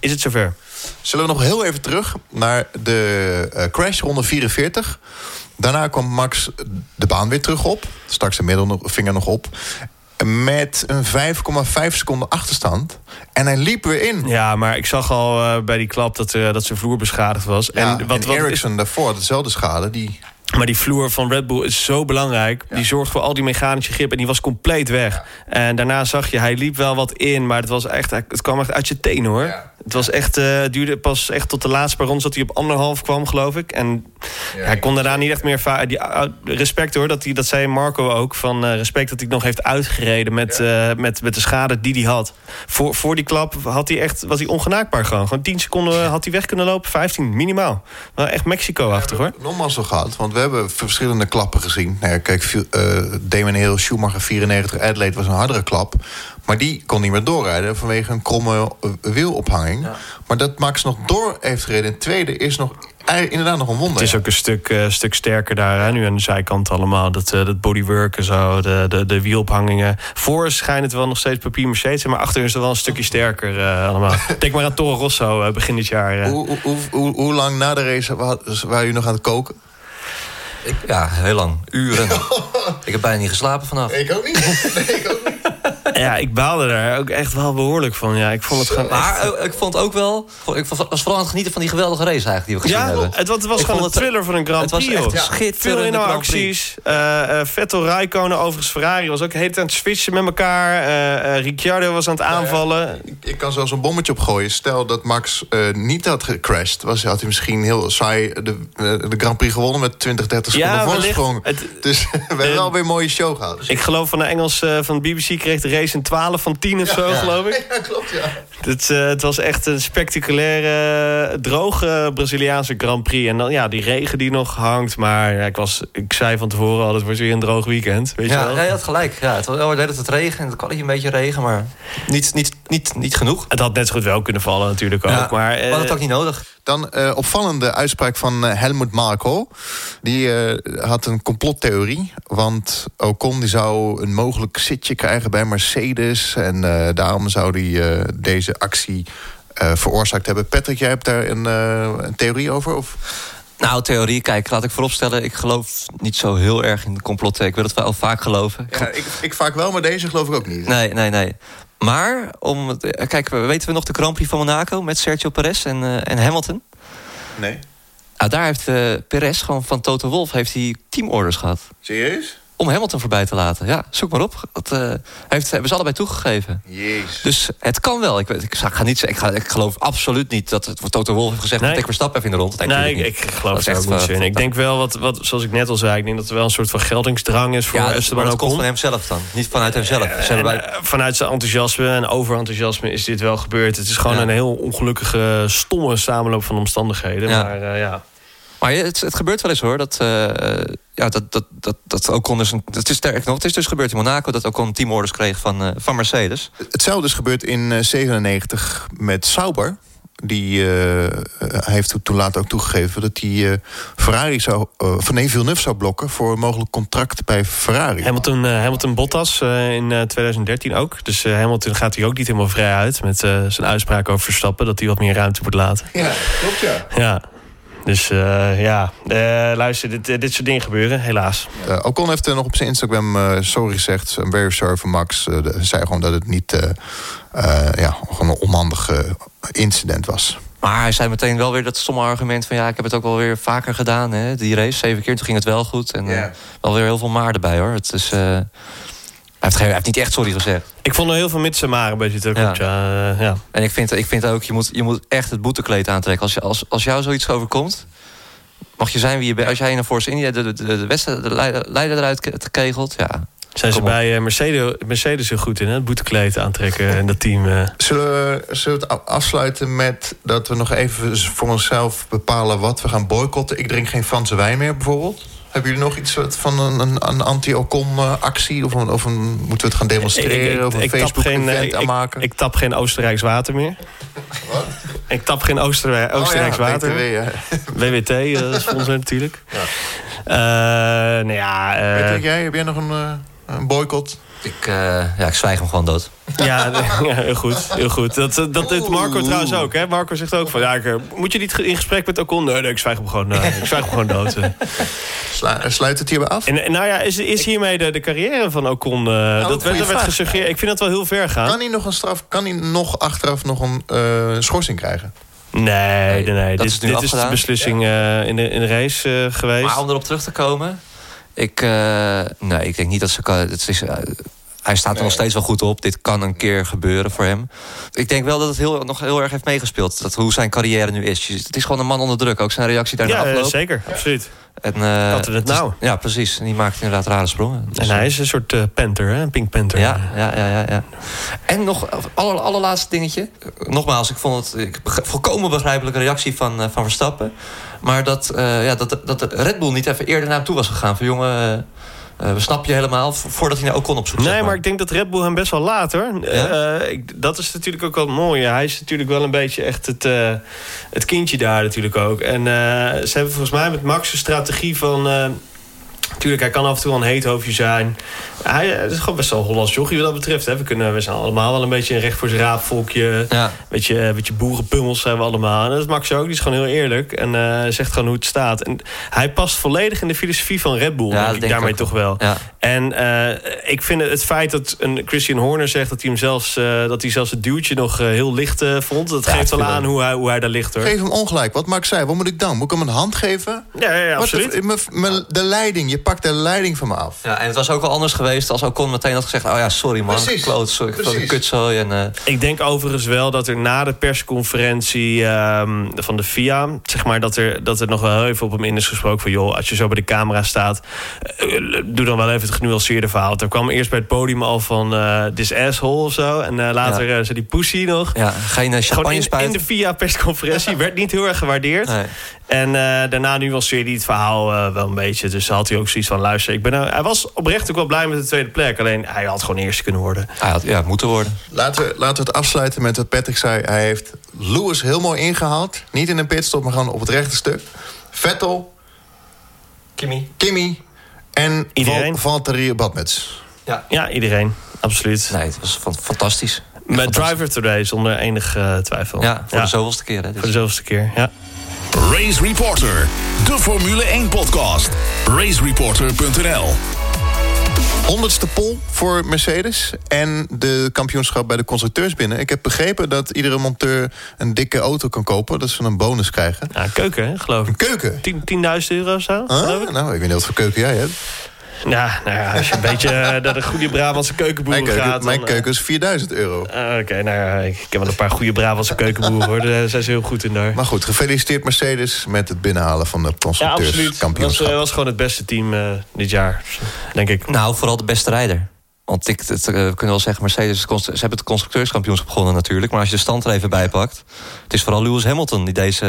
Speaker 3: is het zover.
Speaker 2: Zullen we nog heel even terug naar de uh, crash ronde 44... Daarna kwam Max de baan weer terug op. Straks de middelvinger nog op met een 5,5 seconden achterstand. En hij liep weer in.
Speaker 3: Ja, maar ik zag al uh, bij die klap dat, uh, dat zijn vloer beschadigd was.
Speaker 2: Ja, en wat, en Ericsson daarvoor, dezelfde schade, die
Speaker 3: maar die vloer van Red Bull is zo belangrijk. Die zorgt voor al die mechanische grip en die was compleet weg. En daarna zag je, hij liep wel wat in, maar het, was echt, het kwam echt uit je tenen hoor. Het was echt, uh, duurde pas echt tot de laatste paar rondes dat hij op anderhalf kwam, geloof ik. En hij kon daarna niet echt meer... Die, uh, respect hoor, dat, hij, dat zei Marco ook. Van uh, respect dat hij nog heeft uitgereden met, met, met de schade die hij had. Voor, voor die klap had hij echt, was hij ongenaakbaar gewoon. Gewoon 10 seconden had hij weg kunnen lopen, 15 minimaal. Wel echt Mexico-achtig hoor.
Speaker 2: Nogmaals zo gehad, want we hebben verschillende klappen gezien. Nou ja, kijk, uh, Damon Hill, Schumacher 94, Adelaide was een hardere klap. Maar die kon niet meer doorrijden vanwege een kromme uh, wielophanging. Ja. Maar dat Max nog door heeft gereden in tweede is nog inderdaad nog een wonder.
Speaker 3: Het is ook een stuk, uh, stuk sterker daar, hè, nu aan de zijkant allemaal. Dat, uh, dat bodywork en zo, de, de, de wielophangingen. Voor schijnt het wel nog steeds papier Mercedes... maar achter is het wel een stukje sterker uh, allemaal. Denk maar aan Toro Rosso begin dit jaar.
Speaker 2: Hoe, hoe, hoe, hoe, lang na de race waren u nog aan het koken?
Speaker 4: Ik, ja, heel lang. Uren. ik heb bijna niet geslapen vanaf.
Speaker 2: Ik ook niet. Nee, ik ook niet.
Speaker 3: Ja, ik baalde daar ook echt wel behoorlijk van. Ja, ik vond het gewoon
Speaker 4: Maar echt... ik vond ook wel... Ik was vooral aan het genieten van die geweldige race eigenlijk die we gezien
Speaker 3: ja,
Speaker 4: hebben.
Speaker 3: Het, het was gewoon een thriller van een Grand Prix. Het was echt schitterende Veel acties. Uh, uh, Vettel, Raikkonen, overigens Ferrari was ook tijd aan het switchen met elkaar. Uh, Ricciardo was aan het aanvallen. Ja,
Speaker 2: ik, ik, kan zelfs een bommetje opgooien. Stel dat Max niet had gecrashed. Was, had hij misschien heel saai de, de Grand Prix gewonnen met 20, 30 seconden voorsprong. Het, dus we hebben wel weer een mooie show gehad.
Speaker 3: Ik geloof van de Engels van de BBC kreeg race een 12 van 10 of zo, geloof ik.
Speaker 2: Ja, klopt, ja.
Speaker 3: Het, uh, het, was echt een spectaculaire, droge Braziliaanse Grand Prix. En dan ja, die regen die nog hangt. Maar ja, ik, was, ik zei van tevoren al, het wordt weer een droog weekend. Weet
Speaker 4: ja,
Speaker 3: je wel?
Speaker 4: ja, je had gelijk. Ja, het was wel dat het regen. En het kan een beetje regen, maar niet, niet, niet, niet genoeg.
Speaker 3: Het had net zo goed wel kunnen vallen natuurlijk ook. Ja, maar,
Speaker 4: uh, het ook niet nodig.
Speaker 2: Dan uh, opvallende uitspraak van uh, Helmut Marko. Die uh, had een complottheorie. Want Ocon die zou een mogelijk zitje krijgen bij Mercedes. En daarom zou hij deze actie veroorzaakt hebben. Patrick, jij hebt daar een, een theorie over? Of?
Speaker 4: Nou, theorie, kijk, laat ik vooropstellen... ik geloof niet zo heel erg in de complotten. Ik wil het wel vaak geloven.
Speaker 2: Ja, ik, ik vaak wel, maar deze geloof ik ook niet.
Speaker 4: Nee, nee, nee. Maar, om, kijk, weten we nog de Grand Prix van Monaco... met Sergio Perez en, uh, en Hamilton?
Speaker 2: Nee.
Speaker 4: Nou, daar heeft uh, Perez gewoon van Toto Wolf heeft hij teamorders gehad.
Speaker 2: Serieus?
Speaker 4: Om Hamilton voorbij te laten. Ja, zoek maar op. Dat uh, heeft, hebben ze allebei toegegeven.
Speaker 2: Jezus.
Speaker 4: Dus het kan wel. Ik, ik, ga niet, ik, ga, ik geloof absoluut niet dat het Toto Wolff heeft gezegd... Nee. dat ik Verstappen even in de rond.
Speaker 3: Nee, ik, ik, geloof er ook niet. Ik denk wel, wat, wat, zoals ik net al zei... ik denk dat er wel een soort van geldingsdrang is voor
Speaker 4: ja, Esteban
Speaker 3: Ocon.
Speaker 4: dat komt van hemzelf dan. Niet vanuit hemzelf. Uh,
Speaker 3: en, bij... vanuit zijn enthousiasme en overenthousiasme is dit wel gebeurd. Het is gewoon ja. een heel ongelukkige, stomme samenloop van omstandigheden.
Speaker 4: Ja.
Speaker 3: Maar uh, ja...
Speaker 4: Maar het, het, gebeurt wel eens hoor. Dat, uh, ja, dat, dat, dat, dat Ocon dus... Een, het is sterk nog. Het is dus gebeurd in Monaco dat Ocon teamorders kreeg van, uh, van Mercedes.
Speaker 2: Hetzelfde is gebeurd in uh, 97 met Sauber. Die heeft toen later ook toegegeven dat hij Ferrari zou, van nee, Villeneuve zou blokken voor een mogelijk contract bij Ferrari.
Speaker 3: Hamilton, Hamilton Bottas in 2013 ook. Dus Hamilton gaat hij ook niet helemaal vrij uit met zijn uitspraak over Verstappen dat hij wat meer ruimte moet laten.
Speaker 2: Ja, klopt ja.
Speaker 3: Ja. Dus uh, ja, uh, luister, dit, dit soort dingen gebeuren, helaas.
Speaker 2: Uh, Ocon heeft nog op zijn Instagram sorry gezegd. I'm very sorry for Max. zei gewoon dat het niet ja, gewoon een onhandig incident was.
Speaker 4: Maar hij zei meteen wel weer dat stomme argument van... ja, ik heb het ook wel weer vaker gedaan, hè, die race. Zeven keer, toen ging het wel goed. En yeah. wel weer heel veel maar erbij, hoor. Het is... Hij heeft, hij heeft, niet echt sorry gezegd.
Speaker 3: Ik vond er heel veel mits en maar een beetje te ja. Ja, uh, ja.
Speaker 4: En ik vind, ik vind ook, je moet, je moet echt het boetekleed aantrekken. Als, je, als, als jou zoiets overkomt, mag je zijn wie je bent. Als jij naar Force India de, de, de, de wedstrijd, de leider eruit kegelt, ja.
Speaker 3: Zijn ze bij uh, Mercedes, Mercedes heel goed in, hè? Het boetekleed aantrekken en dat team. Uh...
Speaker 2: Zullen, we, zullen we het afsluiten met dat we nog even voor onszelf bepalen wat we gaan boycotten? Ik drink geen Franse wijn meer, bijvoorbeeld. Hebben jullie nog iets van een, een, een anti-Ocon-actie? Of, een, of een, moeten we het gaan demonstreren?
Speaker 3: Ik, ik,
Speaker 2: of een Facebook-event aanmaken?
Speaker 3: Ik, tap geen Oostenrijks water meer.
Speaker 2: Wat?
Speaker 3: Ik tap geen Oostenrijks
Speaker 2: oh, ja,
Speaker 3: water.
Speaker 2: BTW.
Speaker 3: WWT, uh, sponsor natuurlijk.
Speaker 2: Ja.
Speaker 3: Uh, nou ja... Uh,
Speaker 2: jij, heb jij nog een, een boycott?
Speaker 4: Ik, uh, ja, ik zwijg hem gewoon dood.
Speaker 3: Ja, ja, heel goed. Heel goed. Dat, dat doet Marco trouwens ook. Hè? Marco zegt ook van... Ja, ik, moet je niet in gesprek met Ocon? Nee, nee ik zwijg hem gewoon, ik zwijg hem gewoon dood.
Speaker 2: Slu sluit het hierbij af?
Speaker 3: En, nou ja, is, is hiermee de, de carrière van Ocon... Uh, dat, werd, dat werd gesuggereerd. Ik vind dat wel heel ver gaan.
Speaker 2: Kan hij nog een straf... Kan hij nog achteraf nog een uh, schorsing krijgen?
Speaker 3: Nee, nee. Dit, is, dit is de beslissing ja. uh, in, de, in de race uh, geweest.
Speaker 4: Maar om erop terug te komen... Ik, uh, nee, ik denk niet dat ze. Het is, uh, hij staat er nog steeds wel goed op. Dit kan een keer gebeuren voor hem. Ik denk wel dat het heel, nog heel erg heeft meegespeeld. Dat hoe zijn carrière nu is. Het is gewoon een man onder druk. Ook zijn reactie daarna
Speaker 3: ja,
Speaker 4: afloop.
Speaker 3: zeker. Absoluut.
Speaker 4: En, uh,
Speaker 3: Had het nou.
Speaker 4: ja, precies. En die maakt inderdaad rare sprongen.
Speaker 3: Dus en hij is een soort uh, panther, hè? Een pink panther.
Speaker 4: Ja, ja, ja, ja, ja. En nog, aller, allerlaatste dingetje. Nogmaals, ik vond het ik, volkomen begrijpelijke reactie van, uh, van Verstappen. Maar dat, ja, dat, dat Red Bull niet even eerder naar hem toe was gegaan. Van jongen, uh, snap je helemaal voordat hij naar Ocon op zoek
Speaker 3: Nee, maar. ik denk dat Red Bull hem best wel laat hoor.
Speaker 4: Ja?
Speaker 3: Uh, ik, dat is natuurlijk ook wel mooi. Hij is natuurlijk wel een beetje echt het, uh, het kindje daar natuurlijk ook. En ze hebben volgens mij met Max een strategie van... Tuurlijk, hij kan af en toe een heethoofdje zijn. Hij is gewoon best wel Hollands jochie wat dat betreft. Hè. We, kunnen, we zijn allemaal wel een beetje een recht voor zijn raap volkje.
Speaker 4: Ja.
Speaker 3: Beetje, beetje boerenpummels zijn we allemaal. En dat is Max ook. Die is gewoon heel eerlijk. En uh, zegt gewoon hoe het staat. En hij past volledig in de filosofie van Red Bull.
Speaker 4: Ja,
Speaker 3: denk ik,
Speaker 4: denk
Speaker 3: daarmee
Speaker 4: ik
Speaker 3: toch wel.
Speaker 4: Ja.
Speaker 3: En uh, ik vind het, het feit dat een Christian Horner zegt... dat hij, hem zelfs, uh, dat hij zelfs het duwtje nog heel licht vond... dat
Speaker 2: Ja,
Speaker 3: geeft wel aan hoe hij, hoe hij daar ligt. Hoor.
Speaker 2: Geef hem ongelijk. Wat Max zei, wat moet ik dan? Moet ik hem een hand geven?
Speaker 3: Ja, ja, ja
Speaker 2: Wat
Speaker 3: absoluut.
Speaker 2: De, de leiding, je pakt de leiding van me af.
Speaker 4: Ja, en het was ook wel anders geweest als Ocon meteen had gezegd... oh ja, sorry man,
Speaker 2: Precies.
Speaker 4: kloot, sorry, ik heb een
Speaker 2: Precies.
Speaker 4: kutzooi. En, uh,
Speaker 3: Ik denk overigens wel dat er na de persconferentie um, van de FIA... zeg maar dat er, dat er nog wel heel even op hem in is gesproken van... joh, als je zo bij de camera staat... Uh, doe dan wel even het genuanceerde verhaal. Er kwam eerst bij het podium al van uh, this asshole of zo. En later ja. zei die pussy nog.
Speaker 4: Ja, geen champagne
Speaker 3: in,
Speaker 4: spuiten.
Speaker 3: in de FIA-persconferentie werd niet heel erg gewaardeerd.
Speaker 4: Nee.
Speaker 3: En daarna nuanceerde hij het verhaal wel een beetje. Dus had hij ook zoiets van, luister, ik ben, hij was oprecht ook wel blij met de tweede plek. Alleen, hij had gewoon eerste kunnen worden.
Speaker 4: Hij had ja, moeten worden.
Speaker 2: Laten we, laten we het afsluiten met wat Patrick zei. Hij heeft Lewis heel mooi ingehaald. Niet in een pitstop, maar gewoon op het rechte stuk. Vettel,
Speaker 4: Kimmy.
Speaker 2: Kimmy en
Speaker 3: Iedereen.
Speaker 2: Val- Valtteri Badmets.
Speaker 4: Ja.
Speaker 3: ja, iedereen. Absoluut.
Speaker 4: Nee, het was fan- fantastisch.
Speaker 3: Met
Speaker 4: fantastisch.
Speaker 3: driver today, zonder enige uh, twijfel.
Speaker 4: Ja, voor de zoveelste keer. Hè, dus.
Speaker 3: Voor de zoveelste keer, ja.
Speaker 1: Race Reporter, de Formule 1 podcast. Racereporter.nl
Speaker 2: Honderdste pol voor Mercedes en de kampioenschap bij de constructeurs binnen. Ik heb begrepen dat iedere monteur een dikke auto kan kopen. Dat ze een bonus krijgen.
Speaker 3: Ja, keuken, hè, geloof ik.
Speaker 2: Een keuken?
Speaker 3: 10.000 euro of zo, ik.
Speaker 2: Nou, ik weet niet wat voor keuken jij hebt.
Speaker 3: Ja, nou ja, als je een beetje naar de goede Brabantse keukenboer
Speaker 2: mijn keuken,
Speaker 3: gaat...
Speaker 2: Mijn keuken is 4000 euro.
Speaker 3: Uh, Oké, nou ja, ik ken wel een paar goede Brabantse keukenboeren, hoor. Daar zijn ze heel goed in daar.
Speaker 2: Maar goed, gefeliciteerd Mercedes met het binnenhalen van de constructeurskampioenschap.
Speaker 3: Ja, absoluut. Het was, was, gewoon het beste team uh, dit jaar, denk ik.
Speaker 4: Nou, vooral de beste rijder. Want ik, het, uh, we kunnen wel zeggen, Mercedes, ze hebben het constructeurskampioenschap begonnen natuurlijk. Maar als je de stand er even bij pakt. Het is vooral Lewis Hamilton die deze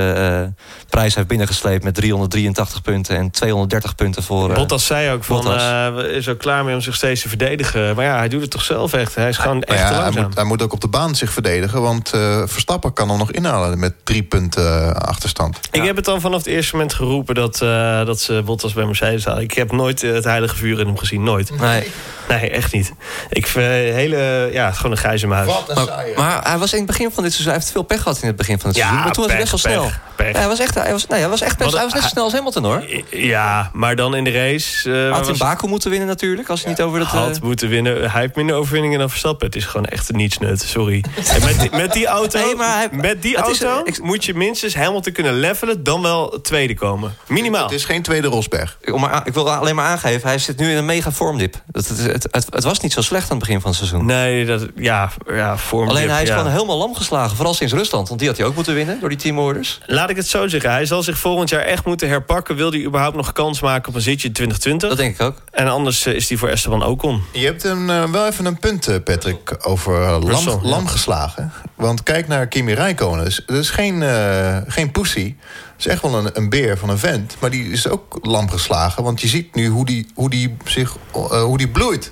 Speaker 4: uh, prijs heeft binnengesleept met 383 punten en 230 punten voor. Uh,
Speaker 3: Bottas zei ook van, is ook klaar mee om zich steeds te verdedigen. Maar ja, hij doet het toch zelf echt. Hij is gewoon echt
Speaker 2: ja, hij moet, hij moet, ook op de baan zich verdedigen. Want Verstappen kan hem nog inhalen met drie punten achterstand.
Speaker 3: Ik heb het dan vanaf het eerste moment geroepen dat, dat ze Bottas bij Mercedes hadden. Ik heb nooit het heilige vuur in hem gezien, nooit.
Speaker 4: Nee,
Speaker 3: nee echt niet. Ik vind hele, ja, gewoon een grijze muis.
Speaker 2: Wat een
Speaker 4: maar, maar, hij was in het begin van dit seizoen, hij heeft veel pech gehad in het begin van het seizoen. maar toen was hij best wel snel.
Speaker 3: Pech.
Speaker 4: Ja, hij was echt, hij was, nee, hij was echt best, hij was net zo snel als Hamilton hoor.
Speaker 3: Ja, maar dan in de race. Uh,
Speaker 4: had hij Baku moeten winnen natuurlijk, als hij niet over dat.
Speaker 3: Had uh... moeten winnen. Hij heeft minder overwinningen dan Verstappen. Het is gewoon echt een nietsnut. Sorry. en met, die, met die auto,
Speaker 4: nee, maar hij,
Speaker 3: met die auto is, ik, moet je minstens Hamilton kunnen levelen, dan wel tweede komen. Minimaal.
Speaker 2: Het is geen tweede Rosberg.
Speaker 4: Maar, ik wil alleen maar aangeven, hij zit nu in een mega vormdip. Het, het, het, het, het was niet zo slecht aan het begin van het seizoen.
Speaker 3: Nee, dat, ja, ja vormdip,
Speaker 4: Alleen hij is
Speaker 3: ja.
Speaker 4: gewoon helemaal lam geslagen. Vooral sinds Rusland, want die had hij ook moeten winnen door die teamorders.
Speaker 3: Laat ik het zo zeggen. Hij zal zich volgend jaar echt moeten herpakken. Wil hij überhaupt nog kans maken op een zitje in 2020?
Speaker 4: Dat denk ik ook.
Speaker 3: En anders uh, is hij voor Esteban Ocon.
Speaker 2: Je hebt hem uh, wel even een punt, Patrick, over uh, lam, lam geslagen. Want kijk naar Kimi Räikkönen. Dus, dat is geen, uh, geen pussy. Het is echt wel een, een beer van een vent. Maar die is ook lam geslagen. Want je ziet nu hoe die, hoe die, zich, hoe die bloeit.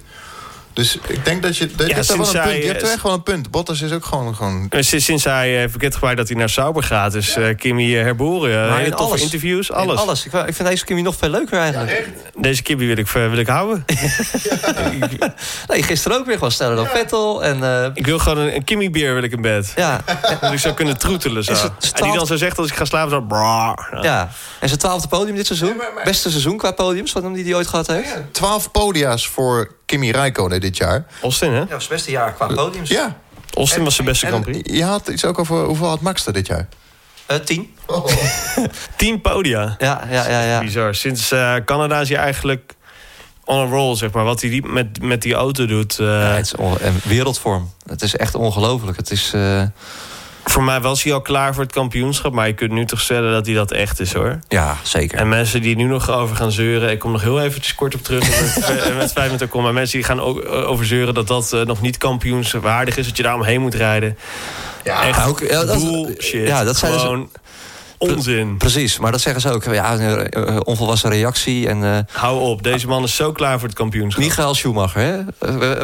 Speaker 2: Dus ik denk dat je... Dat,
Speaker 3: Ja,
Speaker 2: je, hebt wel
Speaker 3: sinds
Speaker 2: een punt.
Speaker 3: hij,
Speaker 2: je hebt
Speaker 3: eh,
Speaker 2: echt wel een punt. Bottas is ook gewoon... gewoon
Speaker 3: Uh, Sinds, sinds hij heeft bekendgemaakt dat hij naar Sauber gaat... is uh, Kimmy herboren.
Speaker 4: Maar
Speaker 3: hele
Speaker 4: in
Speaker 3: toffe
Speaker 4: alles.
Speaker 3: interviews,
Speaker 4: In
Speaker 3: alles.
Speaker 4: Ik, ik vind deze Kimmy nog veel leuker eigenlijk.
Speaker 3: Deze Kimmy wil ik, wil ik houden.
Speaker 4: Nee, gisteren ook weer gewoon sneller dan Vettel. En, uh,
Speaker 3: ik wil gewoon een, een Kimmy bier wil ik in bed.
Speaker 4: ja,
Speaker 3: Dat ik zou kunnen troetelen. Zo. En die
Speaker 4: twaalf-
Speaker 3: dan zo zegt als ik ga slapen... Zo, brrr. Ja.
Speaker 4: ja. En zijn twaalfde podium dit seizoen.
Speaker 2: maar- maar-
Speaker 4: Beste seizoen qua podiums, wat hem die, die ooit gehad heeft. Ja,
Speaker 2: 12 podia's voor Kimi Räikkönen dit jaar.
Speaker 3: Austin, hè?
Speaker 4: dat was het beste jaar qua podiums.
Speaker 2: Ja.
Speaker 3: Austin was zijn beste
Speaker 2: En
Speaker 3: Grand Prix.
Speaker 2: je had iets ook over... Hoeveel had Max er dit jaar?
Speaker 4: Eh, tien.
Speaker 3: Tien podia.
Speaker 4: Ja, ja, ja. ja.
Speaker 3: Bizar. Sinds eh, Canada is hij eigenlijk on a roll, zeg maar. Wat hij die- met, met die auto doet. eh,
Speaker 4: Ja, het is on- en wereldvorm. Het is echt ongelooflijk. Het is...
Speaker 3: Voor mij was hij al klaar voor het kampioenschap. Maar je kunt nu toch stellen dat hij dat echt is, hoor.
Speaker 4: ja, zeker.
Speaker 3: En mensen die nu nog over gaan zeuren... ik kom nog heel eventjes kort op terug met, met vijf minuten kom. Maar mensen die gaan ook eh, over zeuren dat dat eh, nog niet kampioenswaardig is... dat je daar omheen moet rijden.
Speaker 2: Ja,
Speaker 3: Echt
Speaker 4: ook- ja, dat-
Speaker 3: bullshit.
Speaker 4: ja, dat zijn dus-
Speaker 3: Gewoon onzin.
Speaker 4: Precies, maar dat zeggen ze ook. Ja, een eh, onvolwassen reactie. En eh
Speaker 3: Hou op, deze man is zo klaar voor het kampioenschap.
Speaker 4: Michael Schumacher, hè? Eh,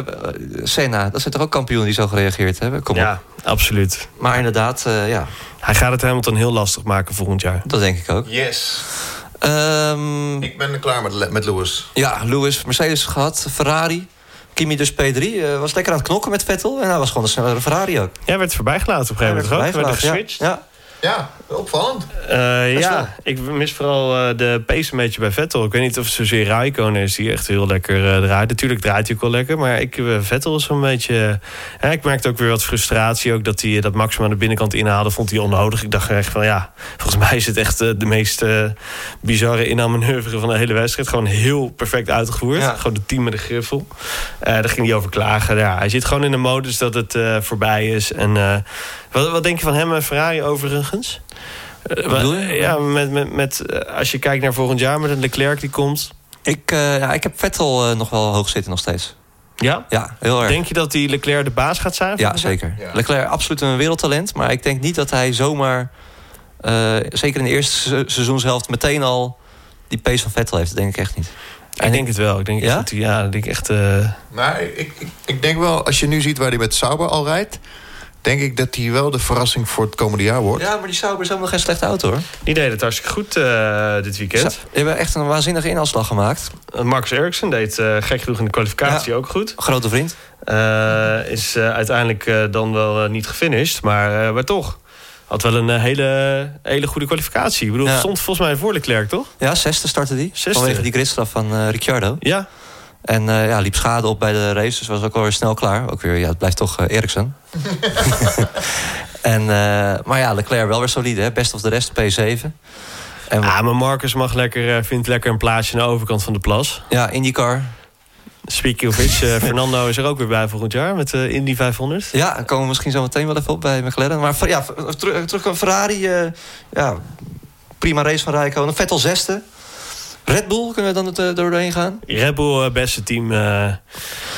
Speaker 4: Senna, dat zijn toch ook kampioenen die zo gereageerd hebben? Kom op.
Speaker 3: Ja, absoluut.
Speaker 4: Maar inderdaad, eh, ja,
Speaker 3: Hij gaat het Hamilton heel lastig maken volgend jaar.
Speaker 4: dat denk ik ook.
Speaker 2: Yes.
Speaker 4: Ehm,
Speaker 2: Ik ben klaar met, met Lewis.
Speaker 4: ja, Lewis, Mercedes gehad, Ferrari. Kimi dus P3, eh, was lekker aan het knokken met Vettel. En hij was gewoon een snellere Ferrari ook.
Speaker 3: Jij werd voorbijgelaten op een gegeven moment, toch? Werd er
Speaker 4: Bijgelaten,
Speaker 3: geswitcht?
Speaker 4: ja. Ja.
Speaker 2: Ja, opvallend.
Speaker 3: Eh, ja, ik mis vooral eh, de pace een beetje bij Vettel. Ik weet niet of het zozeer Raikkonen is die echt heel lekker eh, draait. Natuurlijk draait hij ook wel lekker, maar ik, Vettel is zo'n beetje... ik merkte ook weer wat frustratie. Ook dat hij dat Max hem aan de binnenkant inhaalde, vond hij onnodig. Ik dacht echt van ja, volgens mij is het echt de meest bizarre inhaalmanoeuvre van de hele wedstrijd. Gewoon heel perfect uitgevoerd.
Speaker 4: Ja.
Speaker 3: Gewoon de team met de griffel. Daar ging hij over klagen. Ja, hij zit gewoon in de modus dat het voorbij is. En wat, wat denk je van hem en Ferrari overigens? Eh,
Speaker 4: je?
Speaker 3: Ja, met, met, met, eh, als je kijkt naar volgend jaar met een Leclerc die komt.
Speaker 4: Ik, eh, ja, ik heb Vettel eh, nog wel hoog zitten nog steeds.
Speaker 3: Ja?
Speaker 4: Ja, heel erg.
Speaker 3: Denk je dat die Leclerc de baas gaat zijn?
Speaker 4: Ja, zeker.
Speaker 2: Ja.
Speaker 4: Leclerc absoluut een wereldtalent. Maar ik denk niet dat hij zomaar... eh, zeker in de eerste se- seizoenshelft meteen al... die pace van Vettel heeft. Dat denk ik echt niet.
Speaker 3: Ik denk het wel. Ik denk
Speaker 4: Ja?
Speaker 3: echt dat hij, ja, ik denk echt. eh,
Speaker 2: Maar ik, ik, ik denk wel, als je nu ziet waar hij met Sauber al rijdt... denk ik dat hij wel de verrassing voor het komende jaar wordt.
Speaker 4: Ja, maar die Sauber is helemaal geen slechte auto hoor.
Speaker 3: die deed het hartstikke goed eh, dit weekend.
Speaker 4: Ze hebben echt een waanzinnige inhaalslag gemaakt.
Speaker 3: Marcus Ericsson deed eh, gek genoeg in de kwalificatie ook goed.
Speaker 4: Grote vriend.
Speaker 3: Eh, is eh, uiteindelijk eh, dan wel niet gefinished, maar, eh, maar toch. Had wel een hele, hele goede kwalificatie. Ik bedoel,
Speaker 4: Ja.
Speaker 3: stond volgens mij voor Leclerc, toch?
Speaker 4: Ja, zesde startte die.
Speaker 3: Zesde.
Speaker 4: Vanwege die gridstraf van Ricciardo.
Speaker 3: Ja.
Speaker 4: En eh, ja, liep schade op bij de race. Dus was ook alweer snel klaar. Ook weer, ja, het blijft toch eh, Ericsson. en, eh, maar ja, Leclerc wel weer solide. Hè? Best of de rest, P7.
Speaker 3: En ja, maar Marcus mag lekker, vindt lekker een plaatsje aan de overkant van de plas.
Speaker 4: Ja, IndyCar.
Speaker 3: Speaking of which, uh, Fernando is er ook weer bij volgend jaar met de uh, Indy 500.
Speaker 4: Ja, daar komen we misschien zo meteen wel even op bij McLaren. Maar ja, terug, terug naar Ferrari. Uh, ja, prima race van Rijkonen. Vettel zesde. Red Bull, kunnen we dan het, doorheen gaan?
Speaker 3: Red Bull, beste team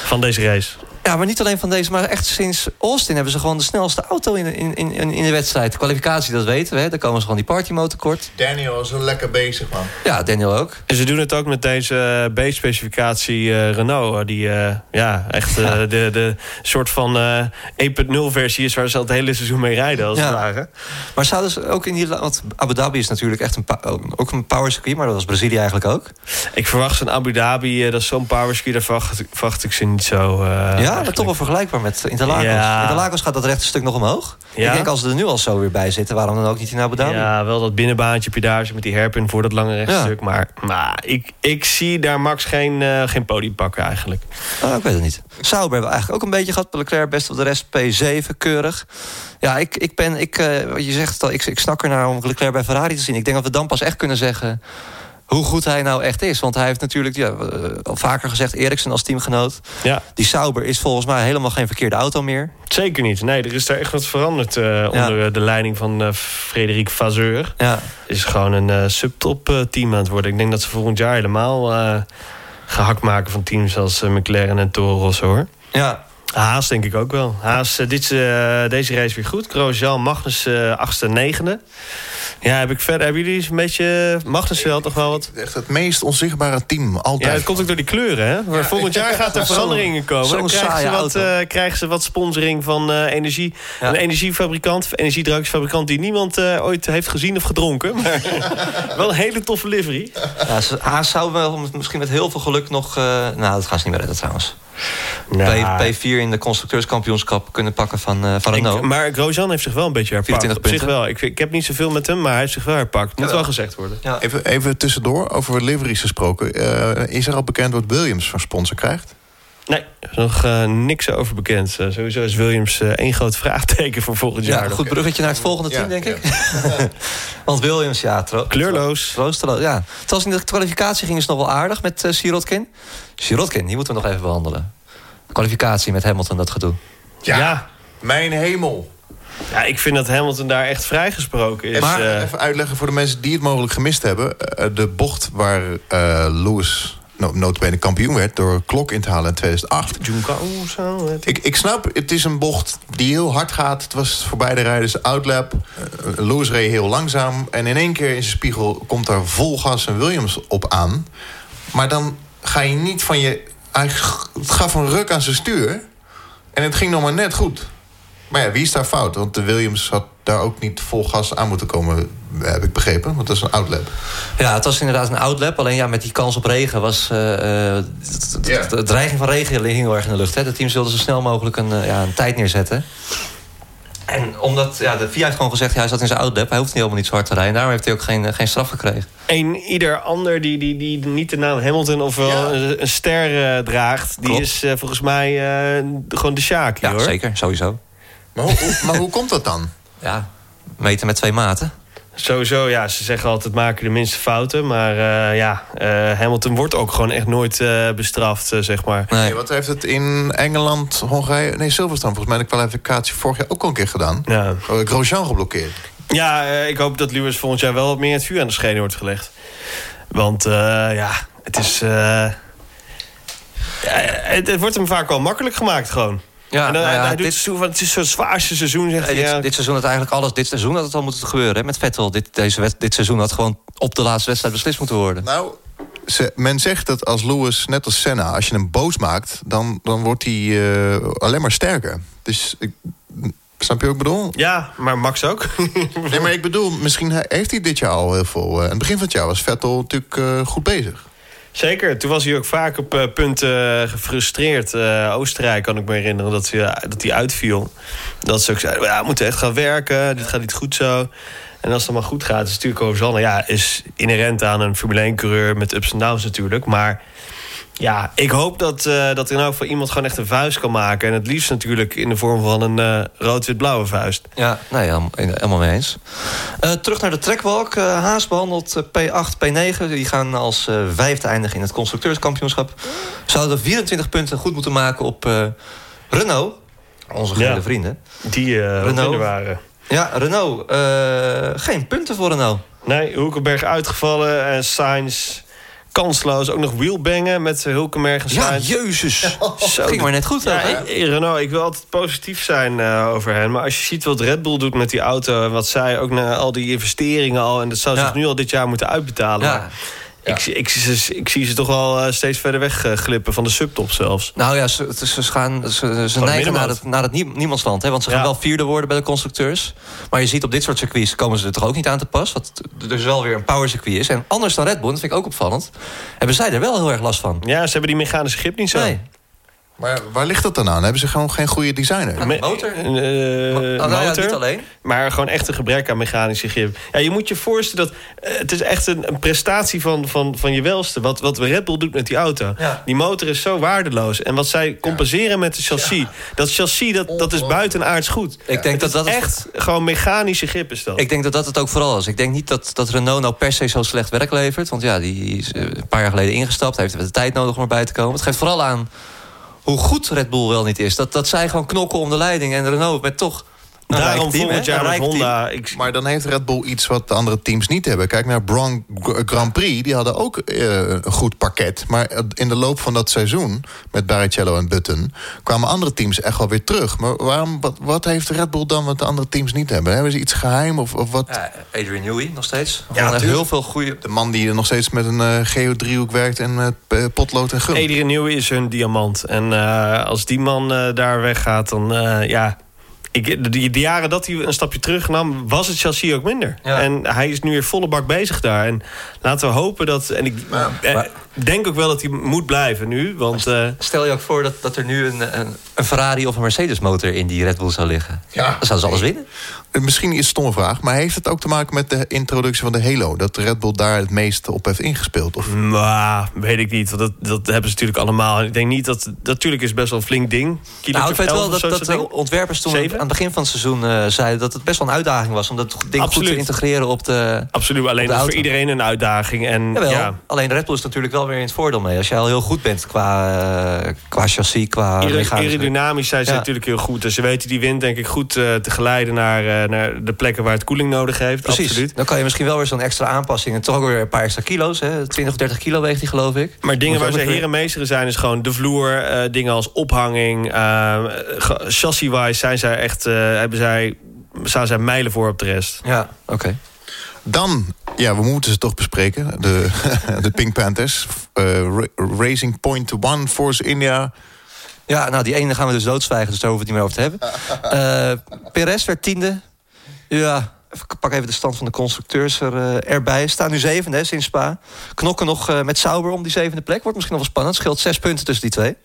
Speaker 3: van deze race.
Speaker 4: Ja, maar niet alleen van deze, maar echt sinds Austin hebben ze gewoon de snelste auto in, in, in, in de wedstrijd. De kwalificatie, dat weten we. Hè. Daar komen ze gewoon die partymotor kort.
Speaker 2: Daniel is wel lekker bezez, man.
Speaker 4: Ja, Daniel ook.
Speaker 3: En ze doen het ook met deze B-specificatie uh, Renault. Die uh, ja, echt uh, de, de soort van 1.0 versie is waar ze al het hele seizoen mee rijden, als ja. het ware.
Speaker 4: Maar zouden ze ook in die... Want Abu Dhabi is natuurlijk echt een, ook een power circuit, maar dat was Brazilië eigenlijk ook.
Speaker 3: Ik verwacht zo'n Abu Dhabi, dat is zo'n power circuit, daar verwacht, verwacht ik ze niet zo...
Speaker 4: ja, maar toch wel vergelijkbaar met Interlagos. Ja. Interlagos gaat dat rechte stuk nog omhoog. Ja. Ik denk als ze er nu al zo weer bij zitten, waarom dan ook niet in Abu Dhabi?
Speaker 3: Ja, wel dat binnenbaantje heb je daar met die herpin voor dat lange rechtstuk. Ja. Maar, maar ik, ik zie daar Max geen, uh, geen podium pakken eigenlijk.
Speaker 4: Oh, ik weet het niet. Sauber hebben we eigenlijk ook een beetje gehad. Leclerc best op de rest P7, keurig. Ja, ik, ik ben, ik, uh, je zegt ik, ik snak ernaar om Leclerc bij Ferrari te zien. Ik denk dat we dan pas echt kunnen zeggen hoe goed hij nou echt is. Want hij heeft natuurlijk ja, eh, al vaker gezegd... Eriksen als teamgenoot. Ja. Die Sauber is volgens mij helemaal geen verkeerde auto meer.
Speaker 3: Zeker niet. Nee, er is daar echt wat veranderd... Uh, onder de leiding van uh, Frederik Vazeur. Ja. Is gewoon een uh, subtop team aan het worden. Ik denk dat ze volgend jaar helemaal gehakt maken... van teams als McLaren en Toro Rosso, hoor.
Speaker 4: Ja,
Speaker 3: Haas denk ik ook wel. Haas, dit, deze race weer goed. Grosjean, Magnus, achtste, negende. Ja, heb ik verder. Hebben jullie een beetje Magnussen toch wel wat?
Speaker 2: Echt het meest onzichtbare team, altijd.
Speaker 3: Ja, het komt ook door die kleuren, hè? Maar volgend jaar gaat er veranderingen komen. Dan krijgen ze, wat, uh, krijgen ze wat sponsoring van uh, energie. Een energiefabrikant, energiedrankjesfabrikant... die niemand uh, ooit heeft gezien of gedronken. Maar wel een hele toffe livery.
Speaker 4: Ja, Haas zou wel misschien met heel veel geluk nog... nou, dat gaan ze niet meer redden trouwens. Nou, P, 4 in de constructeurskampioenschap kunnen pakken van, uh, van Renault.
Speaker 3: maar Grosjean heeft zich wel een beetje herpakt. 24 punten. Zich wel. Ik, ik heb niet zoveel met hem, maar hij heeft zich wel herpakt. Moet wel gezegd worden.
Speaker 2: Ja. Even, even tussendoor, over liveries gesproken. Uh, is er al bekend wat Williams van sponsor krijgt?
Speaker 3: Nee, er is nog uh, niks over bekend. Uh, sowieso is Williams uh, één groot vraagteken voor volgend
Speaker 4: ja,
Speaker 3: jaar.
Speaker 4: Goed bruggetje naar het volgende team, denk ik. Want Williams, ja...
Speaker 3: Kleurloos.
Speaker 4: Troosteloos, ja. Terwijl in de kwalificatie ging het nog wel aardig met uh, Sirotkin. Sirotkin, die moeten we nog even behandelen kwalificatie met Hamilton, dat gedoe.
Speaker 2: Ja, ja. mijn hemel.
Speaker 3: Ja, ik vind dat Hamilton daar echt vrijgesproken is.
Speaker 2: Maar uh... even uitleggen voor de mensen die het mogelijk gemist hebben. Uh, de bocht waar uh, Lewis notabene kampioen werd... door klok in te halen in 2008.
Speaker 3: zo.
Speaker 2: Ik, ik snap, het is een bocht die heel hard gaat. Het was voor beide rijders outlap. Lewis reed heel langzaam. En in één keer in zijn spiegel komt daar vol gas en Williams op aan. Maar dan ga je niet van je hij gaf een ruk aan zijn stuur. En het ging nog maar net goed. Maar ja, wie is daar fout? Want de Williams had daar ook niet vol gas aan moeten komen, heb ik begrepen. Want dat is een outlap.
Speaker 4: Ja, het was inderdaad een outlap. Alleen ja, met die kans op regen was... Uh, de dreiging van regen hing heel erg in de lucht. Hè. De teams wilden zo snel mogelijk een, uh, ja, een tijd neerzetten. En omdat ja, de VIA heeft gewoon gezegd... Ja, hij zat in zijn outlap, hij hoeft niet helemaal niet zo hard te rijden. Daarom heeft hij ook geen, geen straf gekregen.
Speaker 3: Een ieder ander die, die, die niet de naam Hamilton of wel een, ster uh, draagt... die is uh, volgens mij uh, gewoon de Sjaak,
Speaker 4: Ja,
Speaker 3: hoor.
Speaker 4: zeker, sowieso.
Speaker 2: Maar hoe, maar hoe komt dat dan?
Speaker 4: Ja, meten met twee maten.
Speaker 3: Sowieso, ja, ze zeggen altijd maken de minste fouten. Maar uh, ja, uh, Hamilton wordt ook gewoon echt nooit uh, bestraft, zeg maar.
Speaker 2: Nee, wat heeft het in Engeland, Hongarije... Nee, Silverstone volgens mij de kwalificatie vorig jaar ook al een keer gedaan. Ja. Grosjean geblokkeerd.
Speaker 3: Ja, ik hoop dat Lewis volgend jaar wel wat meer het vuur aan de schenen wordt gelegd. Want ja, het is... Het, het wordt hem vaak wel makkelijk gemaakt gewoon. Ja, en dan, nou ja, hij dit, zo, het is zo'n zwaarste seizoen. Zegt
Speaker 4: dit,
Speaker 3: ja.
Speaker 4: dit, seizoen had eigenlijk alles. Dit seizoen had het al moeten gebeuren hè, met Vettel. Dit, deze, dit seizoen had gewoon op de laatste wedstrijd beslist moeten worden.
Speaker 2: Nou, ze, men zegt dat als Lewis, net als Senna, als je hem boos maakt, dan, dan wordt hij uh, alleen maar sterker. Dus ik, Snap je wat ik bedoel?
Speaker 3: Ja, maar Max ook.
Speaker 2: nee, maar ik bedoel, misschien heeft hij dit jaar al heel veel. Uh, aan het begin van het jaar was Vettel natuurlijk uh, goed bezig.
Speaker 3: Zeker, toen was hij ook vaak op uh, punten uh, gefrustreerd. Uh, Oostenrijk kan ik me herinneren dat hij, dat hij uitviel. Dat ze ook zeiden, ja, we moeten echt gaan werken, dit gaat niet goed zo. En als het maar goed gaat, is natuurlijk Hosanna... ja, is inherent aan een Formule 1-coureur met ups en downs natuurlijk. Maar Ja, ik hoop dat, uh, dat er nou voor iemand gewoon echt een vuist kan maken. En het liefst natuurlijk in de vorm van een uh, rood-wit-blauwe vuist.
Speaker 4: Ja, nee, helemaal mee eens. Uh, terug naar de trackwalk. Haas behandelt P8, P9. Die gaan als vijfde eindigen in het constructeurskampioenschap. Zouden 24 punten goed moeten maken op Renault. Onze gele ja, vrienden.
Speaker 3: Die Renault waren.
Speaker 4: Ja, Renault. geen punten voor Renault.
Speaker 3: Nee, Hoekenberg uitgevallen en Sainz kansloos. Ook nog wheelbangen met Hulkenberg en
Speaker 4: Sainz. Ja, jezus. Zo. Ging maar net goed. Ja,
Speaker 3: ik, Renault, ik wil altijd positief zijn uh, over hen. Maar als je ziet wat Red Bull doet met die auto... en wat zij ook na al die investeringen al... en dat zou zich nu al dit jaar moeten uitbetalen... Ja. Ik, ik, ik, zie ze toch wel eh, steeds verder wegglippen van de subtop zelfs.
Speaker 4: Nou ja, ze, ze, gaan, ze, ze neigen naar het, naar het niemandsland. Hè, want ze gaan wel vierde worden bij de constructeurs. Maar je ziet op dit soort circuits komen ze er toch ook niet aan te pas. Wat dus wel weer een power circuit is. En anders dan Red Bull, dat vind ik ook opvallend... hebben zij er wel heel erg last van.
Speaker 3: Ja, ze hebben die mechanische grip niet zo. Nee.
Speaker 2: Maar waar ligt dat dan aan? Hebben ze gewoon geen goede designer?
Speaker 4: Een motor? Uh, motor,
Speaker 3: ja, niet alleen. Maar gewoon echt een gebrek aan mechanische grip. Ja, je moet je voorstellen dat... Uh, het is echt een, een, prestatie van, van, van je welste. Wat, wat Red Bull doet met die auto. Ja. Die motor is zo waardeloos. En wat zij compenseren met de chassis. Dat chassis, dat, dat is buitenaards goed. Ik denk dat dat echt gewoon mechanische grip is dat.
Speaker 4: Ik denk dat dat het ook vooral is. Ik denk niet dat, dat Renault nou per se zo slecht werk levert. Want ja, die is een paar jaar geleden ingestapt. Heeft de tijd nodig om erbij te komen. Het geeft vooral aan hoe goed Red Bull wel niet is. Dat, dat zij gewoon knokken om de leiding. En Renault met toch
Speaker 3: Daarom volgend jaar met Honda.
Speaker 2: Ik... Maar dan heeft Red Bull iets wat de andere teams niet hebben. Kijk naar Bron Grand Prix. Die hadden ook uh, een goed pakket. Maar in de loop van dat seizoen... met Barrichello en Button... kwamen andere teams echt wel weer terug. Maar waarom, wat, wat heeft Red Bull dan wat de andere teams niet hebben? Hebben ze iets geheim of, of wat? Ja,
Speaker 4: Adrian Newey nog steeds. Ja, heeft heel veel goede...
Speaker 2: De man die nog steeds met een uh, geodriehoek werkt... en met uh, potlood en gum.
Speaker 3: Adrian Newey is hun diamant. En als die man daar weggaat, dan... ja, ik, de, de, jaren dat hij een stapje terug nam, was het chassis ook minder. En hij is nu weer volle bak bezig daar. En laten we hopen dat. En ik eh, denk ook wel dat hij moet blijven nu. Want, uh,
Speaker 4: stel je ook voor dat, dat er nu een, een, een Ferrari of een Mercedes motor in die Red Bull zou liggen. Ja. Dan zouden ze alles winnen.
Speaker 2: Misschien is het een stomme vraag, maar heeft het ook te maken met de introductie van de Halo? Dat Red Bull daar het meeste op heeft ingespeeld? Of?
Speaker 3: Nou, weet ik niet. Want dat, dat hebben ze natuurlijk allemaal. Ik denk niet dat. Natuurlijk is best wel een flink ding.
Speaker 4: nou, ik weet wel dat, dat de ontwerpers toen aan het begin van het seizoen uh, zeiden dat het best wel een uitdaging was om dat ding goed te integreren op de.
Speaker 3: Absoluut, alleen dat is voor iedereen een uitdaging. En, ja.
Speaker 4: Alleen Red Bull is natuurlijk wel weer in het voordeel mee. Als jij al heel goed bent qua, uh, qua chassis, qua.
Speaker 3: Aerodynamisch zijn ze natuurlijk heel goed. Dus ze weten die wind, denk ik, goed uh, te geleiden naar, naar de plekken waar het koeling nodig heeft.
Speaker 4: Precies.
Speaker 3: Absoluut.
Speaker 4: Dan kan je misschien wel weer zo'n extra aanpassing. En toch ook weer een paar extra kilo's. Hè? 20 of 30 kilo weegt die, geloof ik.
Speaker 3: Maar dingen waar ze heren meesteren zijn, is gewoon de vloer. Uh, dingen als ophanging. Uh, Chassis-wise zijn zij echt. Uh, hebben zij, staan zij mijlen voor op de rest.
Speaker 4: Ja, oké.
Speaker 2: Dan, ja, we moeten ze toch bespreken. De, de Pink Panthers. Racing Point One, Force India.
Speaker 4: Ja, nou, die ene gaan we dus doodzwijgen, dus daar hoeven we het niet meer over te hebben. Uh, Perez werd tiende. Ja, ik pak even de stand van de constructeurs er, uh, erbij. Staan nu zevende sinds Spa. Knokken nog met Sauber om die zevende plek. Wordt misschien nog wel spannend. Scheelt zes punten tussen die twee.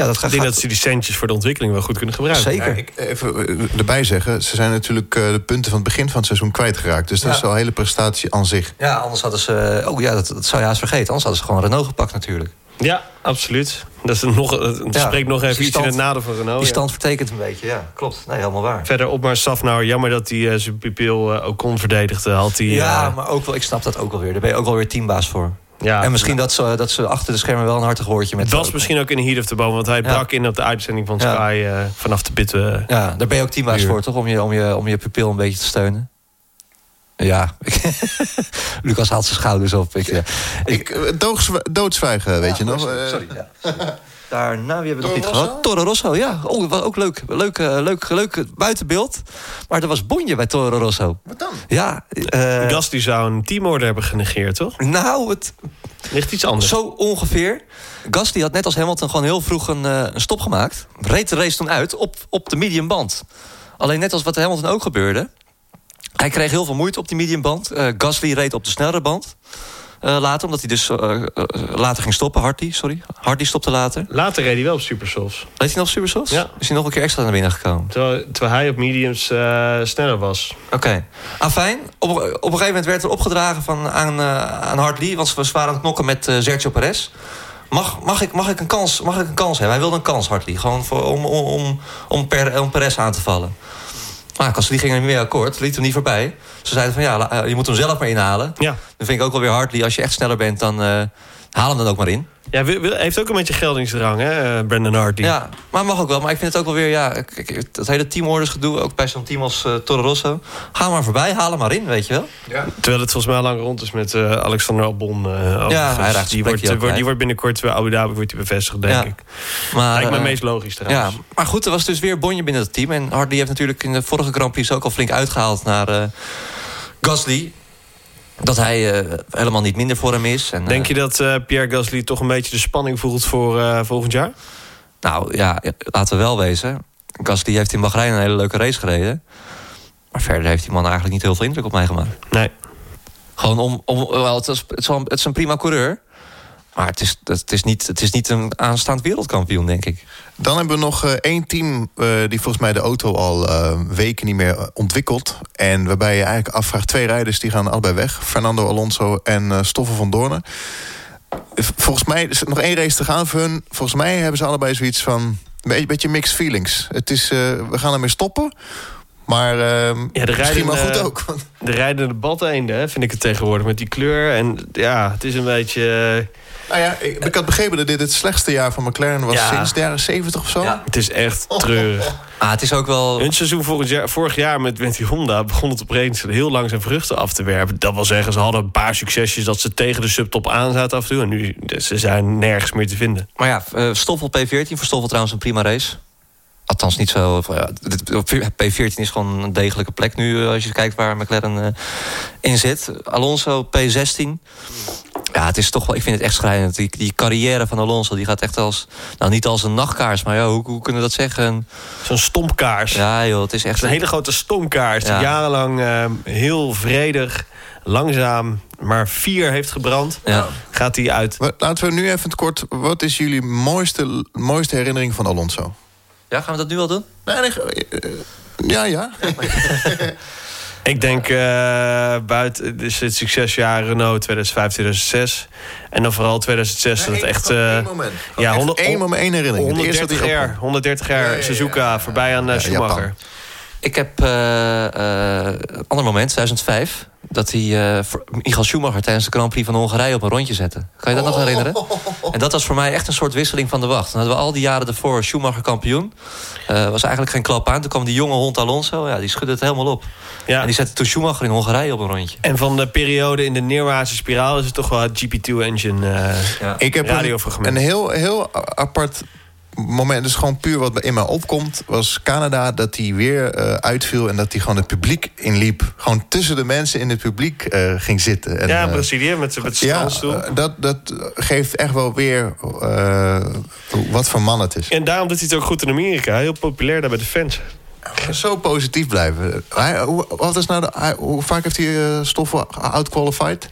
Speaker 3: Ja, dat gaat, ik denk dat ze die centjes voor de ontwikkeling wel goed kunnen gebruiken.
Speaker 4: Zeker.
Speaker 2: ik even erbij zeggen, ze zijn natuurlijk de punten van het begin van het seizoen kwijtgeraakt. Dus dat is wel een hele prestatie aan zich.
Speaker 4: Ja, anders hadden ze... Oh ja, dat, dat zou je haast vergeten. Anders hadden ze gewoon Renault gepakt natuurlijk.
Speaker 3: Ja, absoluut. Dat, is nog, dat spreekt nog even iets in het nadeel van Renault.
Speaker 4: Die stand vertekent een beetje, ja. Klopt. Nee, helemaal waar.
Speaker 3: Verder op maar Safnauer. Jammer dat hij uh, zijn pupil uh, ook kon verdedigen. Had hij,
Speaker 4: ja, uh, maar ook wel, ik snap dat ook wel weer. Daar ben je ook wel weer teambaas voor. Ja, en misschien dat, ze, dat ze achter de schermen wel een hartig woordje met...
Speaker 3: Dat was misschien ook in de heat of the bone. Want hij brak in op de uitzending van Sky vanaf de pit.
Speaker 4: ja, daar ben je ook teambaas voor, toch? Om je, om, je, om je pupil een beetje te steunen. Ja, Lucas haalt zijn schouders op. Ik, ja.
Speaker 2: ik, eh, doodzwijgen, weet je nog?
Speaker 4: Sorry, ja. Daarna, wie hebben we nog niet gehad? Toro Rosso, ja. Oh, was ook leuk. Leuk, leuk, leuk buitenbeeld. Maar er was bonje bij Toro Rosso.
Speaker 2: Wat dan?
Speaker 4: Ja.
Speaker 3: Uh, Gas die zou een teamorder hebben genegeerd, toch?
Speaker 4: Nou, het...
Speaker 3: Ligt iets anders.
Speaker 4: Zo ongeveer. Gasly had net als Hamilton gewoon heel vroeg een, uh, een stop gemaakt. Reed de race toen uit op, op de medium band. Alleen net als wat Hamilton ook gebeurde... Hij kreeg heel veel moeite op die mediumband. Uh, Gasly reed op de snellere band. Uh, later, omdat hij dus uh, later ging stoppen. Hardy, sorry. Hardy stopte later.
Speaker 3: Later reed hij wel op supersofts.
Speaker 4: Reed hij nog op supersofts? Ja. Is hij nog een keer extra naar binnen gekomen?
Speaker 3: Terwijl, terwijl hij op mediums sneller was.
Speaker 4: Oké. Okay. Afijn, op, op een gegeven moment werd er opgedragen van, aan, aan Hartley... want ze waren aan het knokken met Sergio Perez... mag, mag, ik, mag, ik een kans, mag ik een kans hebben? Hij wilde een kans, Hartley. Gewoon voor, om, om, om, om, per, om Perez aan te vallen. Maar Gasly ging er niet meer akkoord, liet hem niet voorbij. Ze zeiden van ja, eh, je moet hem zelf maar inhalen.
Speaker 3: Ja.
Speaker 4: Dan vind ik ook wel weer Hartley, als je echt sneller bent, dan uh, haal hem dan ook maar in.
Speaker 3: Ja, heeft ook een beetje geldingsdrang, hè, eh, Brandon Hartley.
Speaker 4: Ja, maar mag ook wel. Maar ik vind het ook wel weer, ja, dat hele teamorders gedoe, ook bij zo'n team als uh, Toro Rosso. Ga maar voorbij, haal hem maar in, weet je wel.
Speaker 3: Ja. Terwijl het volgens mij lang rond is met uh, Alexander Albon. Uh,
Speaker 4: ja, hij raakt
Speaker 3: die, wordt, wordt, die wordt binnenkort bij Abu Dhabi wordt die bevestigd, denk ja. ik. Maar, Lijkt me uh, meest logisch trouwens.
Speaker 4: Ja, maar goed, er was dus weer bonje binnen het team. En Hartley heeft natuurlijk in de vorige Grand Prix ook al flink uitgehaald naar Gasly dat hij uh, helemaal niet minder voor hem is. En,
Speaker 3: Denk je dat uh, Pierre Gasly toch een beetje de spanning voelt voor uh, volgend jaar?
Speaker 4: Nou ja, laten we wel wezen. Gasly heeft in Bahrein een hele leuke race gereden. Maar verder heeft die man eigenlijk niet heel veel indruk op mij gemaakt.
Speaker 3: Nee.
Speaker 4: Gewoon om... om wel, het, is, het, is het is een prima coureur. Maar het is, het, is niet, het is niet een aanstaand wereldkampioen, denk ik.
Speaker 2: Dan hebben we nog uh, één team uh, die volgens mij de auto al uh, weken niet meer ontwikkelt. En waarbij je eigenlijk afvraagt, twee rijders die gaan allebei weg. Fernando Alonso en Stoffel van Doornen. Volgens mij is er nog één race te gaan voor hun. Volgens mij hebben ze allebei zoiets van... een beetje mixed feelings. Het is, we gaan ermee stoppen... Maar uh, ja, de misschien wel goed ook.
Speaker 3: De rijdende badeenden vind ik het tegenwoordig met die kleur. En ja, het is een beetje...
Speaker 2: Nou ja, ik, ik, had begrepen dat dit het slechtste jaar van McLaren was sinds de jaren 70 of zo. Ja.
Speaker 3: Het is echt treurig.
Speaker 4: Ah, het is ook wel...
Speaker 3: Hun seizoen vorig jaar, vorig jaar met, met die Honda begon het opeens heel lang zijn vruchten af te werpen. Dat wil zeggen, ze hadden een paar succesjes dat ze tegen de subtop aan zaten af en toe. En nu ze zijn nergens meer te vinden.
Speaker 4: Maar ja, uh, Stoffel P14, voor Stoffel trouwens een prima race. Althans niet zo... Ja, P14 is gewoon een degelijke plek nu... als je kijkt waar McLaren uh, in zit. Alonso P16. Ja, het is toch wel, ik vind het echt schrijnend. Die, die carrière van Alonso die gaat echt als, nou niet als een nachtkaars, maar ja, hoe, hoe kunnen we dat zeggen?
Speaker 3: Zo'n stompkaars.
Speaker 4: Ja, joh, het is echt
Speaker 3: een hele grote stompkaars. Die jarenlang uh, heel vredig, langzaam, maar vier heeft gebrand. Ja. Gaat die uit.
Speaker 2: Laten we nu even kort. Wat is jullie mooiste, mooiste herinnering van Alonso?
Speaker 4: Ja, gaan we dat nu al doen?
Speaker 2: Nee, nee, ja, ja.
Speaker 3: Ik denk uh, buiten dus het succesjaar Renault 2005, 2006. En dan vooral 2006. dat echt. Uh,
Speaker 2: één moment. ja, 100, één moment, één herinnering.
Speaker 3: 130 jaar, 130 jaar ja, Suzuka voorbij aan uh, Schumacher.
Speaker 4: Ik heb een ander moment, 2005 dat hij uh, Michael Schumacher tijdens de Grand Prix van Hongarije op een rondje zette. Kan je dat nog herinneren? En dat was voor mij echt een soort wisseling van de wacht. Dan hadden we al die jaren ervoor Schumacher kampioen. Uh, was eigenlijk geen klap aan. Toen kwam die jonge hond Alonso. Ja, die schudde het helemaal op. Ja. En die zette toen Schumacher in Hongarije op een rondje.
Speaker 3: En van de periode in de neerwaartse spiraal is het toch wel het GP2-engine uh, ja. Ik heb
Speaker 2: een, een heel, heel apart moment, dus gewoon puur wat in mij opkomt... was Canada dat hij weer uh, uitviel en dat hij gewoon het publiek inliep. Gewoon tussen de mensen in het publiek uh, ging zitten. En,
Speaker 3: ja, uh, Brazilië met zijn
Speaker 2: ja, dat, dat geeft echt wel weer wat voor man het is.
Speaker 3: En daarom doet hij het ook goed in Amerika. Heel populair daar bij de fans.
Speaker 2: Zo positief blijven. Hij, hoe, wat is nou de, hij, hoe vaak heeft hij stoffen outqualified?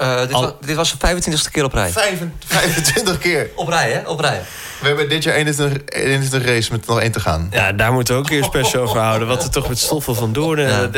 Speaker 4: Uh, dit, was, dit was de 25e keer op rij.
Speaker 2: 25 keer?
Speaker 4: op rij, hè? Op rij.
Speaker 2: We hebben dit jaar 21, 21 race met nog één te gaan.
Speaker 3: Ja, daar moeten we ook een special over houden. Wat er toch met Stoffel van. Ja.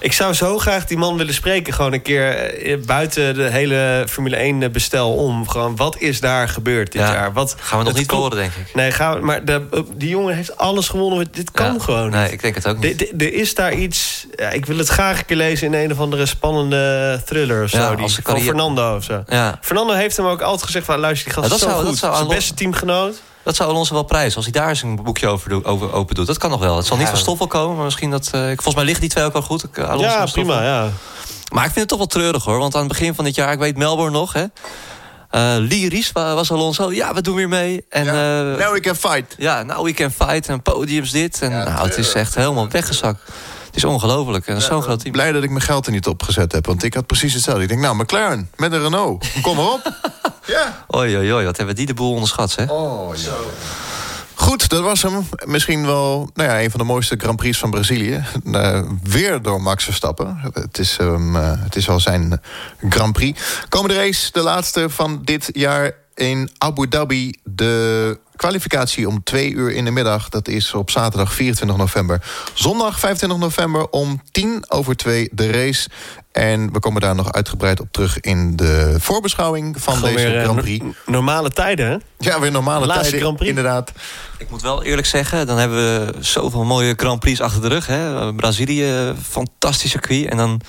Speaker 3: Ik zou zo graag die man willen spreken. Gewoon een keer eh, buiten de hele Formule 1 eh, bestel om. Gewoon, wat is daar gebeurd dit jaar? Wat,
Speaker 4: gaan we nog niet horen, denk ik.
Speaker 3: Nee, gaan we, maar de, die jongen heeft alles gewonnen. Dit kan gewoon
Speaker 4: Nee, ik denk het ook niet.
Speaker 3: Er is daar iets... Ja, ik wil het graag een keer lezen in een of andere spannende thriller of zo. Die, van Fernando of zo. Ja. Fernando heeft hem ook altijd gezegd van... luister, die gast dat zo zou, goed. Dat zou Zijn beste teamgenoot.
Speaker 4: Dat zou Alonso wel prijzen. Als hij daar eens een boekje over, over open doet. Dat kan nog wel. Het zal niet van Stoffel komen, maar misschien dat... Uh, volgens mij liggen die twee ook wel goed.
Speaker 3: Uh, Alonso ja, prima, ja.
Speaker 4: Maar ik vind het toch wel treurig hoor. Want aan het begin van dit jaar, ik weet Melbourne nog... Hè, uh, Lee Ries was Alonso. Ja, we doen weer mee. En,
Speaker 2: ja. now we can fight.
Speaker 4: Ja, now we can fight. En podiums dit. En ja, nou, het is echt helemaal weggezakt. Het is ongelooflijk. En ja, zo'n groot team.
Speaker 2: Blij dat ik mijn geld er niet op gezet heb. Want ik had precies hetzelfde. Ik denk, nou, McLaren met een Renault. Kom maar op.
Speaker 4: ja. Oei, oei, oei. Wat hebben die de boel onderschat, hè?
Speaker 2: Oh, ja. Goed, dat was hem. Misschien wel nou ja, een van de mooiste Grand Prix van Brazilië. Uh, weer door Max Verstappen. Het is, um, uh, het is al zijn Grand Prix. Komende race, de laatste van dit jaar in Abu Dhabi. De kwalificatie om twee uur in de middag. Dat is op zaterdag 24 november. Zondag 25 november om tien over twee de race. En we komen daar nog uitgebreid op terug in de voorbeschouwing van
Speaker 3: Gewoon
Speaker 2: deze
Speaker 3: weer, eh,
Speaker 2: Grand Prix.
Speaker 3: no- normale tijden, hè?
Speaker 2: Ja, weer normale
Speaker 3: Laatste
Speaker 2: tijden,
Speaker 3: Grand Prix.
Speaker 2: inderdaad.
Speaker 4: Ik moet wel eerlijk zeggen, dan hebben we zoveel mooie Grand Prix achter de rug. Hè? Brazilië, fantastisch circuit. En dan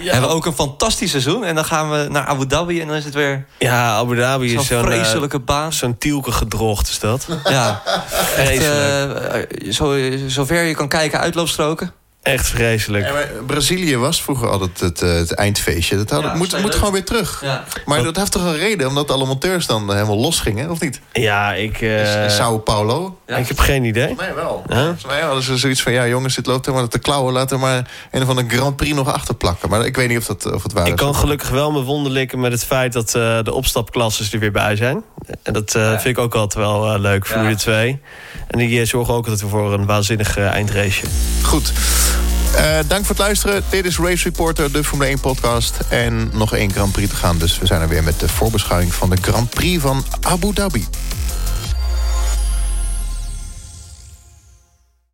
Speaker 4: hebben we ook een fantastisch seizoen. En dan gaan we naar Abu Dhabi en dan is het weer
Speaker 3: Ja, Abu Dhabi is zo'n... eh,
Speaker 4: vreselijke baan.
Speaker 3: Zo'n tielke gedrocht is dat.
Speaker 4: Ja, echt, eh, zo, zover je kan kijken, uitloopstroken.
Speaker 3: Echt vreselijk.
Speaker 2: Ja, maar Brazilië was vroeger altijd het, eh, het eindfeestje. Dat had,
Speaker 4: Ja,
Speaker 2: moet, moet gewoon weer terug.
Speaker 4: Ja.
Speaker 2: Maar dat heeft toch een reden, omdat alle monteurs dan helemaal los gingen, of niet?
Speaker 3: Ja, ik... eh,
Speaker 2: In Sao Paulo?
Speaker 4: Ja.
Speaker 3: Ik heb geen idee.
Speaker 2: Nee, wel.
Speaker 3: Huh?
Speaker 2: Volgens mij hadden ze zoiets van... ja, jongens, dit loopt helemaal te klauwen. Laten we maar een of andere Grand Prix nog achterplakken. Maar ik weet niet of, dat, of het waar
Speaker 3: Ik
Speaker 2: is.
Speaker 3: kan gelukkig wel mijn wonden likken met het feit dat eh, de opstapklasses er weer bij zijn. En dat eh, vind ik ook altijd wel eh, leuk, Formule
Speaker 4: Ja.
Speaker 3: 2. En die eh, zorgen ook altijd voor een waanzinnig eh, eindrace.
Speaker 2: Goed. Eh, dank voor het luisteren. Dit is Race Reporter, de Formule 1 podcast. En nog één Grand Prix te gaan. Dus we zijn er weer met de voorbeschouwing van de Grand Prix van Abu Dhabi.